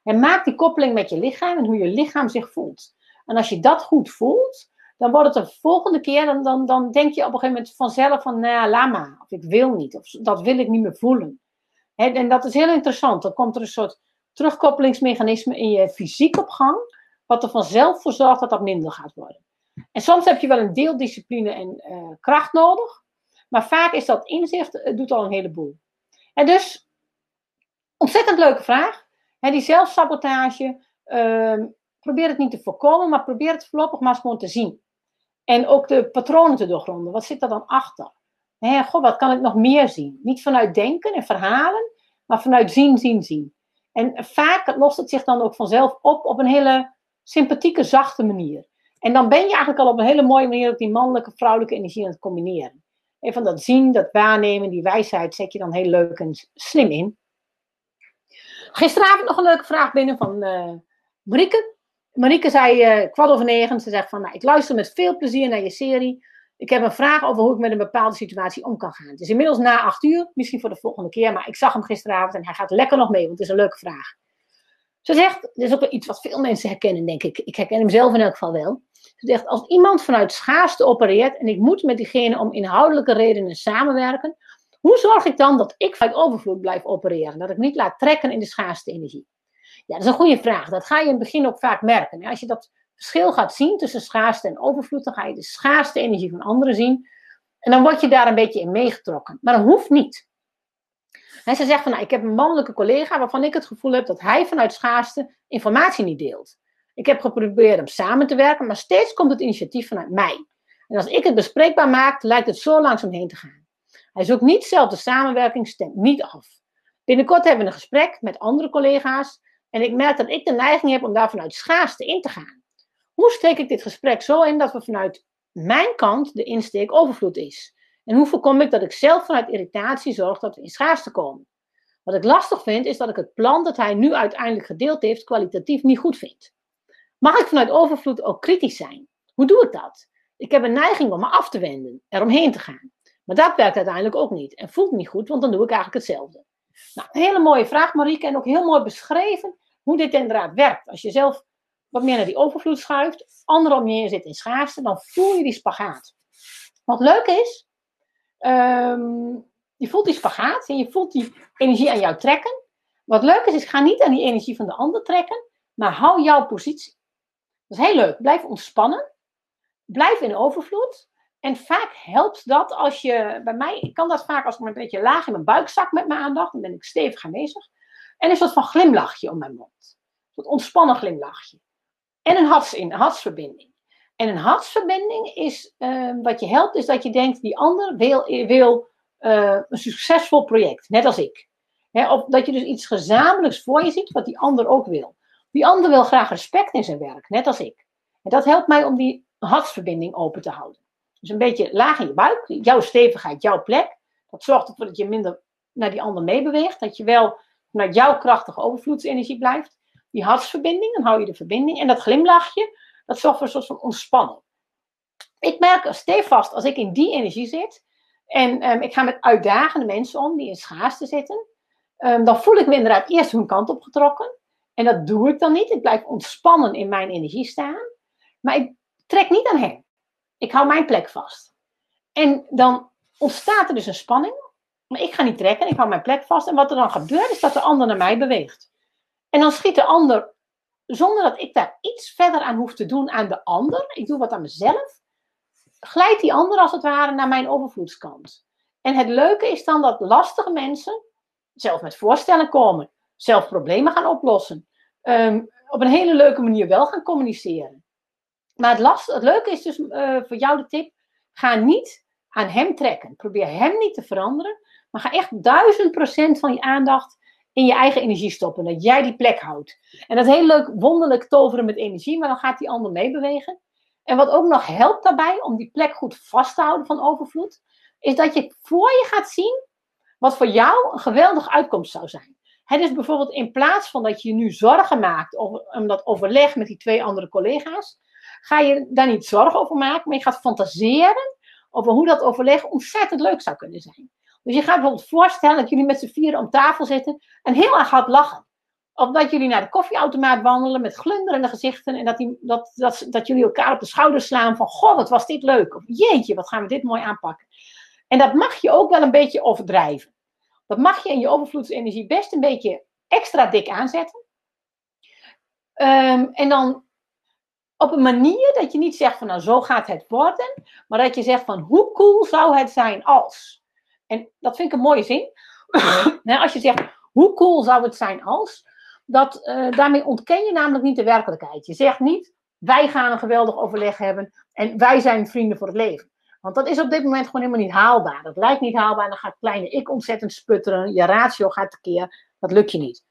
En maak die koppeling met je lichaam en hoe je lichaam zich voelt. En als je dat goed voelt, dan wordt het de volgende keer, dan, dan, dan denk je op een gegeven moment vanzelf van, nou, lama, of ik wil niet, of dat wil ik niet meer voelen. en dat is heel interessant. Dan komt er een soort terugkoppelingsmechanisme in je fysiek op gang, wat er vanzelf voor zorgt dat dat minder gaat worden. En soms heb je wel een deel discipline en uh, kracht nodig, maar vaak is dat inzicht, het doet al een heleboel. En dus, ontzettend leuke vraag. die zelfsabotage, uh, probeer het niet te voorkomen, maar probeer het voorlopig maar eens gewoon te zien. En ook de patronen te doorgronden. Wat zit er dan achter? He, wat kan ik nog meer zien? Niet vanuit denken en verhalen, maar vanuit zien, zien, zien. En vaak lost het zich dan ook vanzelf op op een hele sympathieke, zachte manier. En dan ben je eigenlijk al op een hele mooie manier ook die mannelijke, vrouwelijke energie aan het combineren. En van dat zien, dat waarnemen, die wijsheid zet je dan heel leuk en slim in. Gisteravond nog een leuke vraag binnen van uh, Marieke. Marieke zei uh, kwart over negen, ze zegt van, nou, ik luister met veel plezier naar je serie. Ik heb een vraag over hoe ik met een bepaalde situatie om kan gaan. Het is inmiddels na acht uur, misschien voor de volgende keer, maar ik zag hem gisteravond en hij gaat lekker nog mee, want het is een leuke vraag. Ze zegt, dit is ook iets wat veel mensen herkennen, denk ik. Ik herken hem zelf in elk geval wel. Ze zegt, als iemand vanuit schaarste opereert en ik moet met diegene om inhoudelijke redenen samenwerken, hoe zorg ik dan dat ik vanuit overvloed blijf opereren? Dat ik niet laat trekken in de schaarste energie? Ja, dat is een goede vraag. Dat ga je in het begin ook vaak merken. Als je dat verschil gaat zien tussen schaarste en overvloed, dan ga je de schaarste energie van anderen zien. En dan word je daar een beetje in meegetrokken. Maar dat hoeft niet. En ze zegt van, nou, ik heb een mannelijke collega waarvan ik het gevoel heb dat hij vanuit schaarste informatie niet deelt. Ik heb geprobeerd om samen te werken, maar steeds komt het initiatief vanuit mij. En als ik het bespreekbaar maak, lijkt het zo langzaam heen te gaan. Hij zoekt niet zelf de samenwerking, stemt niet af. Binnenkort hebben we een gesprek met andere collega's en ik merk dat ik de neiging heb om daar vanuit schaarste in te gaan. Hoe steek ik dit gesprek zo in dat we vanuit mijn kant de insteek overvloed is? En hoe voorkom ik dat ik zelf vanuit irritatie zorg dat we in schaarste komen? Wat ik lastig vind, is dat ik het plan dat hij nu uiteindelijk gedeeld heeft, kwalitatief niet goed vind. Mag ik vanuit overvloed ook kritisch zijn? Hoe doe ik dat? Ik heb een neiging om me af te wenden, eromheen te gaan. Maar dat werkt uiteindelijk ook niet en voelt niet goed, want dan doe ik eigenlijk hetzelfde. Nou, hele mooie vraag, Marieke, en ook heel mooi beschreven hoe dit inderdaad werkt. Als je zelf wat meer naar die overvloed schuift, anderen om je heen zit in schaarste, dan voel je die spagaat. Wat leuk is, um, je voelt die spagaat en je voelt die energie aan jou trekken. Wat leuk is, is ga niet aan die energie van de ander trekken, maar hou jouw positie. Dat is heel leuk. Blijf ontspannen. Blijf in overvloed. En vaak helpt dat als je, bij mij ik kan dat vaak als ik een beetje laag in mijn buik zak met mijn aandacht, dan ben ik stevig aanwezig. En een soort van glimlachje om mijn mond. Een soort ontspannen glimlachje. En een, harts, een hartsverbinding. En een hartsverbinding is, uh, wat je helpt, is dat je denkt, die ander wil, wil uh, een succesvol project, net als ik. dat je dus iets gezamenlijks voor je ziet, wat die ander ook wil. Die ander wil graag respect in zijn werk, net als ik. En dat helpt mij om die hartsverbinding open te houden. Dus een beetje laag in je buik, jouw stevigheid, jouw plek. Dat zorgt ervoor dat je minder naar die ander meebeweegt. Dat je wel vanuit jouw krachtige overvloedsenergie blijft. Die hartsverbinding, dan hou je de verbinding. En dat glimlachje, dat zorgt voor een soort van ontspanning. Ik merk stevast als ik in die energie zit. En um, ik ga met uitdagende mensen om die in schaarste zitten. Um, dan voel ik me inderdaad eerst hun kant op getrokken. En dat doe ik dan niet. Ik blijf ontspannen in mijn energie staan. Maar ik trek niet aan hen. Ik hou mijn plek vast. En dan ontstaat er dus een spanning. Maar ik ga niet trekken, ik hou mijn plek vast. En wat er dan gebeurt, is dat de ander naar mij beweegt. En dan schiet de ander, zonder dat ik daar iets verder aan hoef te doen aan de ander, ik doe wat aan mezelf, glijdt die ander als het ware naar mijn overvloedskant. En het leuke is dan dat lastige mensen zelf met voorstellen komen, zelf problemen gaan oplossen, ehm, op een hele leuke manier wel gaan communiceren. Maar het, last, het leuke is dus uh, voor jou de tip: ga niet aan hem trekken. Probeer hem niet te veranderen, maar ga echt duizend procent van je aandacht in je eigen energie stoppen. Dat jij die plek houdt. En dat is heel leuk, wonderlijk toveren met energie, maar dan gaat die ander meebewegen. En wat ook nog helpt daarbij om die plek goed vast te houden van overvloed, is dat je voor je gaat zien wat voor jou een geweldige uitkomst zou zijn. Het is bijvoorbeeld in plaats van dat je nu zorgen maakt om dat overleg met die twee andere collega's, ga je daar niet zorgen over maken, maar je gaat fantaseren over hoe dat overleg ontzettend leuk zou kunnen zijn. Dus je gaat bijvoorbeeld voorstellen dat jullie met z'n vieren om tafel zitten en heel erg hard lachen. Of dat jullie naar de koffieautomaat wandelen met glunderende gezichten en dat, die, dat, dat, dat jullie elkaar op de schouders slaan van, goh, wat was dit leuk. Of jeetje, wat gaan we dit mooi aanpakken. En dat mag je ook wel een beetje overdrijven. Dat mag je in je overvloedsenergie best een beetje extra dik aanzetten. Ehm, en dan op een manier dat je niet zegt van nou zo gaat het worden, maar dat je zegt van hoe cool zou het zijn als. En dat vind ik een mooie zin. *coughs* als je zegt hoe cool zou het zijn als, dat, uh, daarmee ontken je namelijk niet de werkelijkheid. Je zegt niet wij gaan een geweldig overleg hebben en wij zijn vrienden voor het leven. Want dat is op dit moment gewoon helemaal niet haalbaar. Dat lijkt niet haalbaar. Dan gaat kleine ik ontzettend sputteren. Je ratio gaat tekeer. Dat lukt je niet.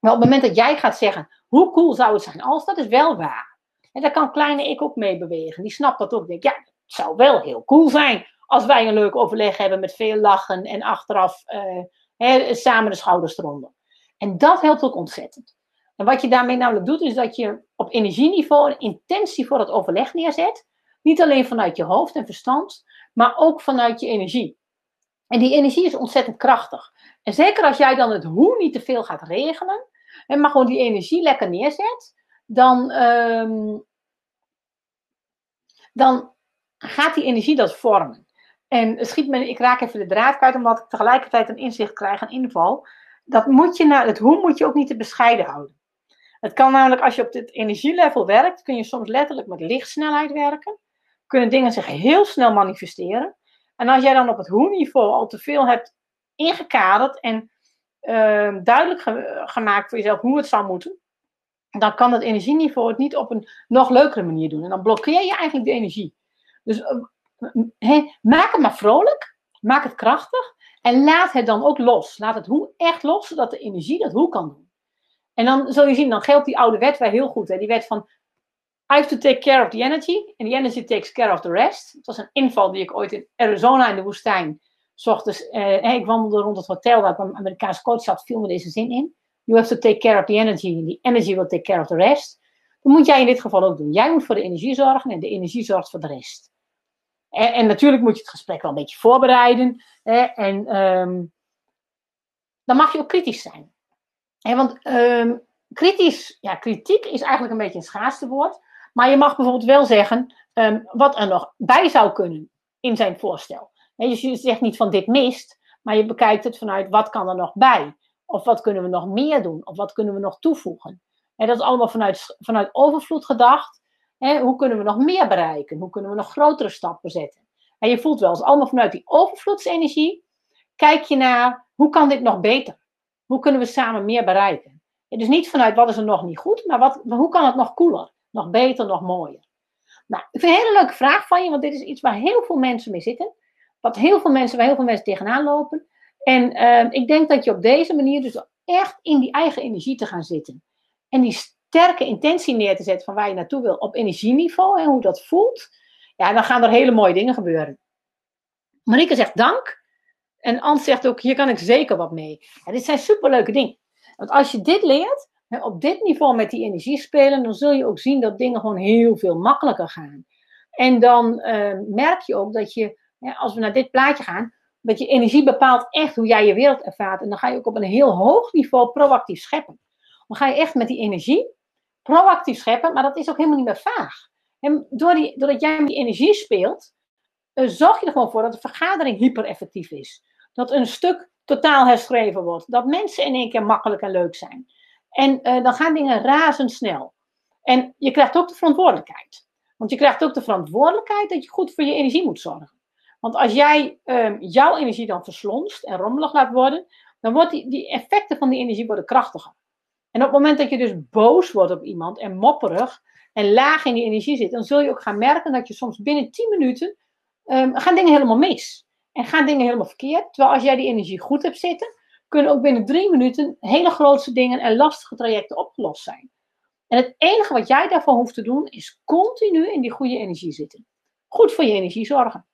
Maar op het moment dat jij gaat zeggen, hoe cool zou het zijn als, dat is wel waar. En daar kan kleine ik ook mee bewegen. Die snapt dat ook. Denk, ja, het zou wel heel cool zijn als wij een leuk overleg hebben met veel lachen en achteraf uh, samen de schouders eronder. En dat helpt ook ontzettend. En wat je daarmee namelijk doet, is dat je op energieniveau een intentie voor het overleg neerzet. Niet alleen vanuit je hoofd en verstand, maar ook vanuit je energie. En die energie is ontzettend krachtig. En zeker als jij dan het hoe niet te veel gaat regelen, en maar gewoon die energie lekker neerzet, dan, ehm, dan gaat die energie dat vormen. En schiet me, ik raak even de draad kwijt, omdat ik tegelijkertijd een inzicht krijg, een inval. Dat moet je naar het hoe moet je ook niet te bescheiden houden. Het kan namelijk, als je op dit energielevel werkt, kun je soms letterlijk met lichtsnelheid werken kunnen dingen zich heel snel manifesteren. En als jij dan op het hoe-niveau al te veel hebt ingekaderd en uh, duidelijk gemaakt voor jezelf hoe het zou moeten, dan kan het energieniveau het niet op een nog leukere manier doen. En dan blokkeer je eigenlijk de energie. Dus uh, maak het maar vrolijk, maak het krachtig en laat het dan ook los. Laat het hoe echt los, zodat de energie dat hoe kan doen. En dan zul je zien, dan geldt die oude wet wel heel goed. Hè? Die wet van I have to take care of the energy, and the energy takes care of the rest. Het was een inval die ik ooit in Arizona in de woestijn zocht. Dus uh, ik wandelde rond het hotel waar een Amerikaanse coach zat, viel me deze zin in. You have to take care of the energy, and the energy will take care of the rest. Dat moet jij in dit geval ook doen. Jij moet voor de energie zorgen en de energie zorgt voor de rest. En, en natuurlijk moet je het gesprek wel een beetje voorbereiden. Hè, en um, dan mag je ook kritisch zijn. Hè, want um, kritisch, ja, kritiek is eigenlijk een beetje een schaarste woord. Maar je mag bijvoorbeeld wel zeggen um, wat er nog bij zou kunnen in zijn voorstel. dus je zegt niet van dit mist, maar je bekijkt het vanuit wat kan er nog bij? Of wat kunnen we nog meer doen? Of wat kunnen we nog toevoegen? En dat is allemaal vanuit, vanuit overvloed gedacht. hoe kunnen we nog meer bereiken? Hoe kunnen we nog grotere stappen zetten? En je voelt wel eens allemaal vanuit die overvloedsenergie. Kijk je naar hoe kan dit nog beter? Hoe kunnen we samen meer bereiken? dus niet vanuit wat is er nog niet goed, maar wat, hoe kan het nog cooler? Nog beter, nog mooier. Nou, ik vind een hele leuke vraag van je, want dit is iets waar heel veel mensen mee zitten. Wat heel veel mensen, waar heel veel mensen tegenaan lopen. En uh, ik denk dat je op deze manier dus echt in die eigen energie te gaan zitten. En die sterke intentie neer te zetten van waar je naartoe wil op energieniveau en hoe dat voelt. Ja, dan gaan er hele mooie dingen gebeuren. Marieke zegt dank. En Ans zegt ook, hier kan ik zeker wat mee. Ja, dit zijn superleuke dingen. Want als je dit leert, op dit niveau met die energie spelen, dan zul je ook zien dat dingen gewoon heel veel makkelijker gaan. En dan uh, merk je ook dat je, als we naar dit plaatje gaan, dat je energie bepaalt echt hoe jij je wereld ervaart. En dan ga je ook op een heel hoog niveau proactief scheppen. Dan ga je echt met die energie proactief scheppen, maar dat is ook helemaal niet meer vaag. En door die, doordat jij met die energie speelt, uh, zorg je er gewoon voor dat de vergadering hyper effectief is. Dat een stuk totaal herschreven wordt. Dat mensen in één keer makkelijk en leuk zijn. En uh, dan gaan dingen razendsnel. En je krijgt ook de verantwoordelijkheid. Want je krijgt ook de verantwoordelijkheid dat je goed voor je energie moet zorgen. Want als jij um, jouw energie dan verslonst en rommelig laat worden, dan worden die, effecten van die energie worden krachtiger. En op het moment dat je dus boos wordt op iemand en mopperig en laag in die energie zit, dan zul je ook gaan merken dat je soms binnen 10 minuten um, gaan dingen helemaal mis. En gaan dingen helemaal verkeerd. Terwijl als jij die energie goed hebt zitten, kunnen ook binnen drie minuten hele grootste dingen en lastige trajecten opgelost zijn. En het enige wat jij daarvoor hoeft te doen, is continu in die goede energie zitten. Goed voor je energie zorgen.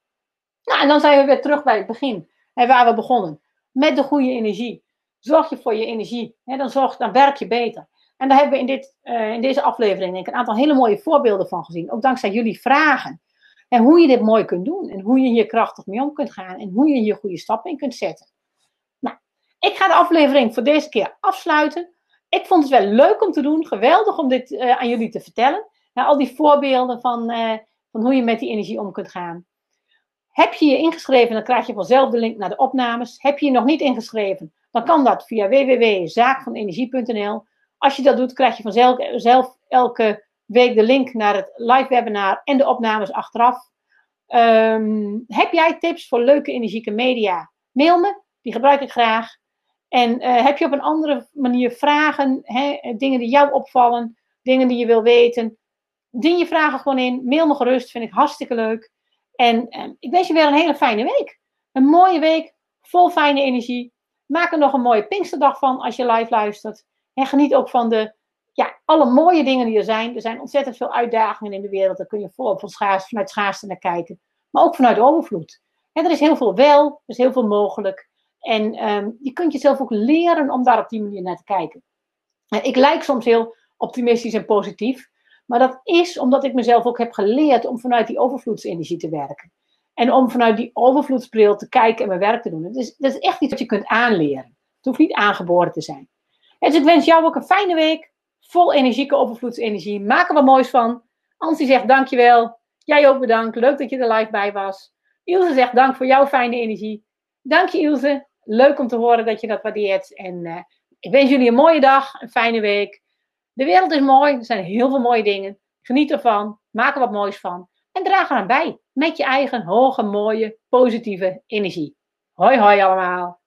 Nou, en dan zijn we weer terug bij het begin, hè, waar we begonnen. Met de goede energie. Zorg je voor je energie. Hè, dan, dan werk je beter. En daar hebben we in, dit, uh, in deze aflevering een aantal hele mooie voorbeelden van gezien. Ook dankzij jullie vragen. En hoe je dit mooi kunt doen. En hoe je hier krachtig mee om kunt gaan. En hoe je hier goede stappen in kunt zetten. Ik ga de aflevering voor deze keer afsluiten. Ik vond het wel leuk om te doen. Geweldig om dit uh, aan jullie te vertellen. Nou, al die voorbeelden van, uh, van hoe je met die energie om kunt gaan. Heb je je ingeschreven, dan krijg je vanzelf de link naar de opnames. Heb je je nog niet ingeschreven, dan kan dat via www.zaakvanenergie.nl. Als je dat doet, krijg je vanzelf elke week de link naar het live webinar en de opnames achteraf. Um, heb jij tips voor leuke energieke media? Mail me, die gebruik ik graag. En uh, heb je op een andere manier vragen, hè, dingen die jou opvallen, dingen die je wil weten, dien je vragen gewoon in. Mail me gerust, vind ik hartstikke leuk. En uh, ik wens je weer een hele fijne week. Een mooie week, vol fijne energie. Maak er nog een mooie Pinksterdag van als je live luistert. En geniet ook van de, ja, alle mooie dingen die er zijn. Er zijn ontzettend veel uitdagingen in de wereld. Daar kun je volop van schaars, vanuit schaarste naar kijken. Maar ook vanuit overvloed. Er is heel veel wel, er is heel veel mogelijk. En um, je kunt jezelf ook leren om daar op die manier naar te kijken. En ik lijk soms heel optimistisch en positief. Maar dat is omdat ik mezelf ook heb geleerd om vanuit die overvloedsenergie te werken. En om vanuit die overvloedsbril te kijken en mijn werk te doen. Dat is, dat is echt iets wat je kunt aanleren. Het hoeft niet aangeboren te zijn. Dus ik wens jou ook een fijne week. Vol energieke overvloedsenergie. Maak er wat moois van. Ansie zegt dankjewel. Jij ook bedankt. Leuk dat je er live bij was. Ilse zegt dank voor jouw fijne energie. Dank je Ilse. Leuk om te horen dat je dat waardeert. En uh, ik wens jullie een mooie dag, een fijne week. De wereld is mooi, er zijn heel veel mooie dingen. Geniet ervan, maak er wat moois van. En draag eraan bij met je eigen hoge, mooie, positieve energie. Hoi, hoi allemaal.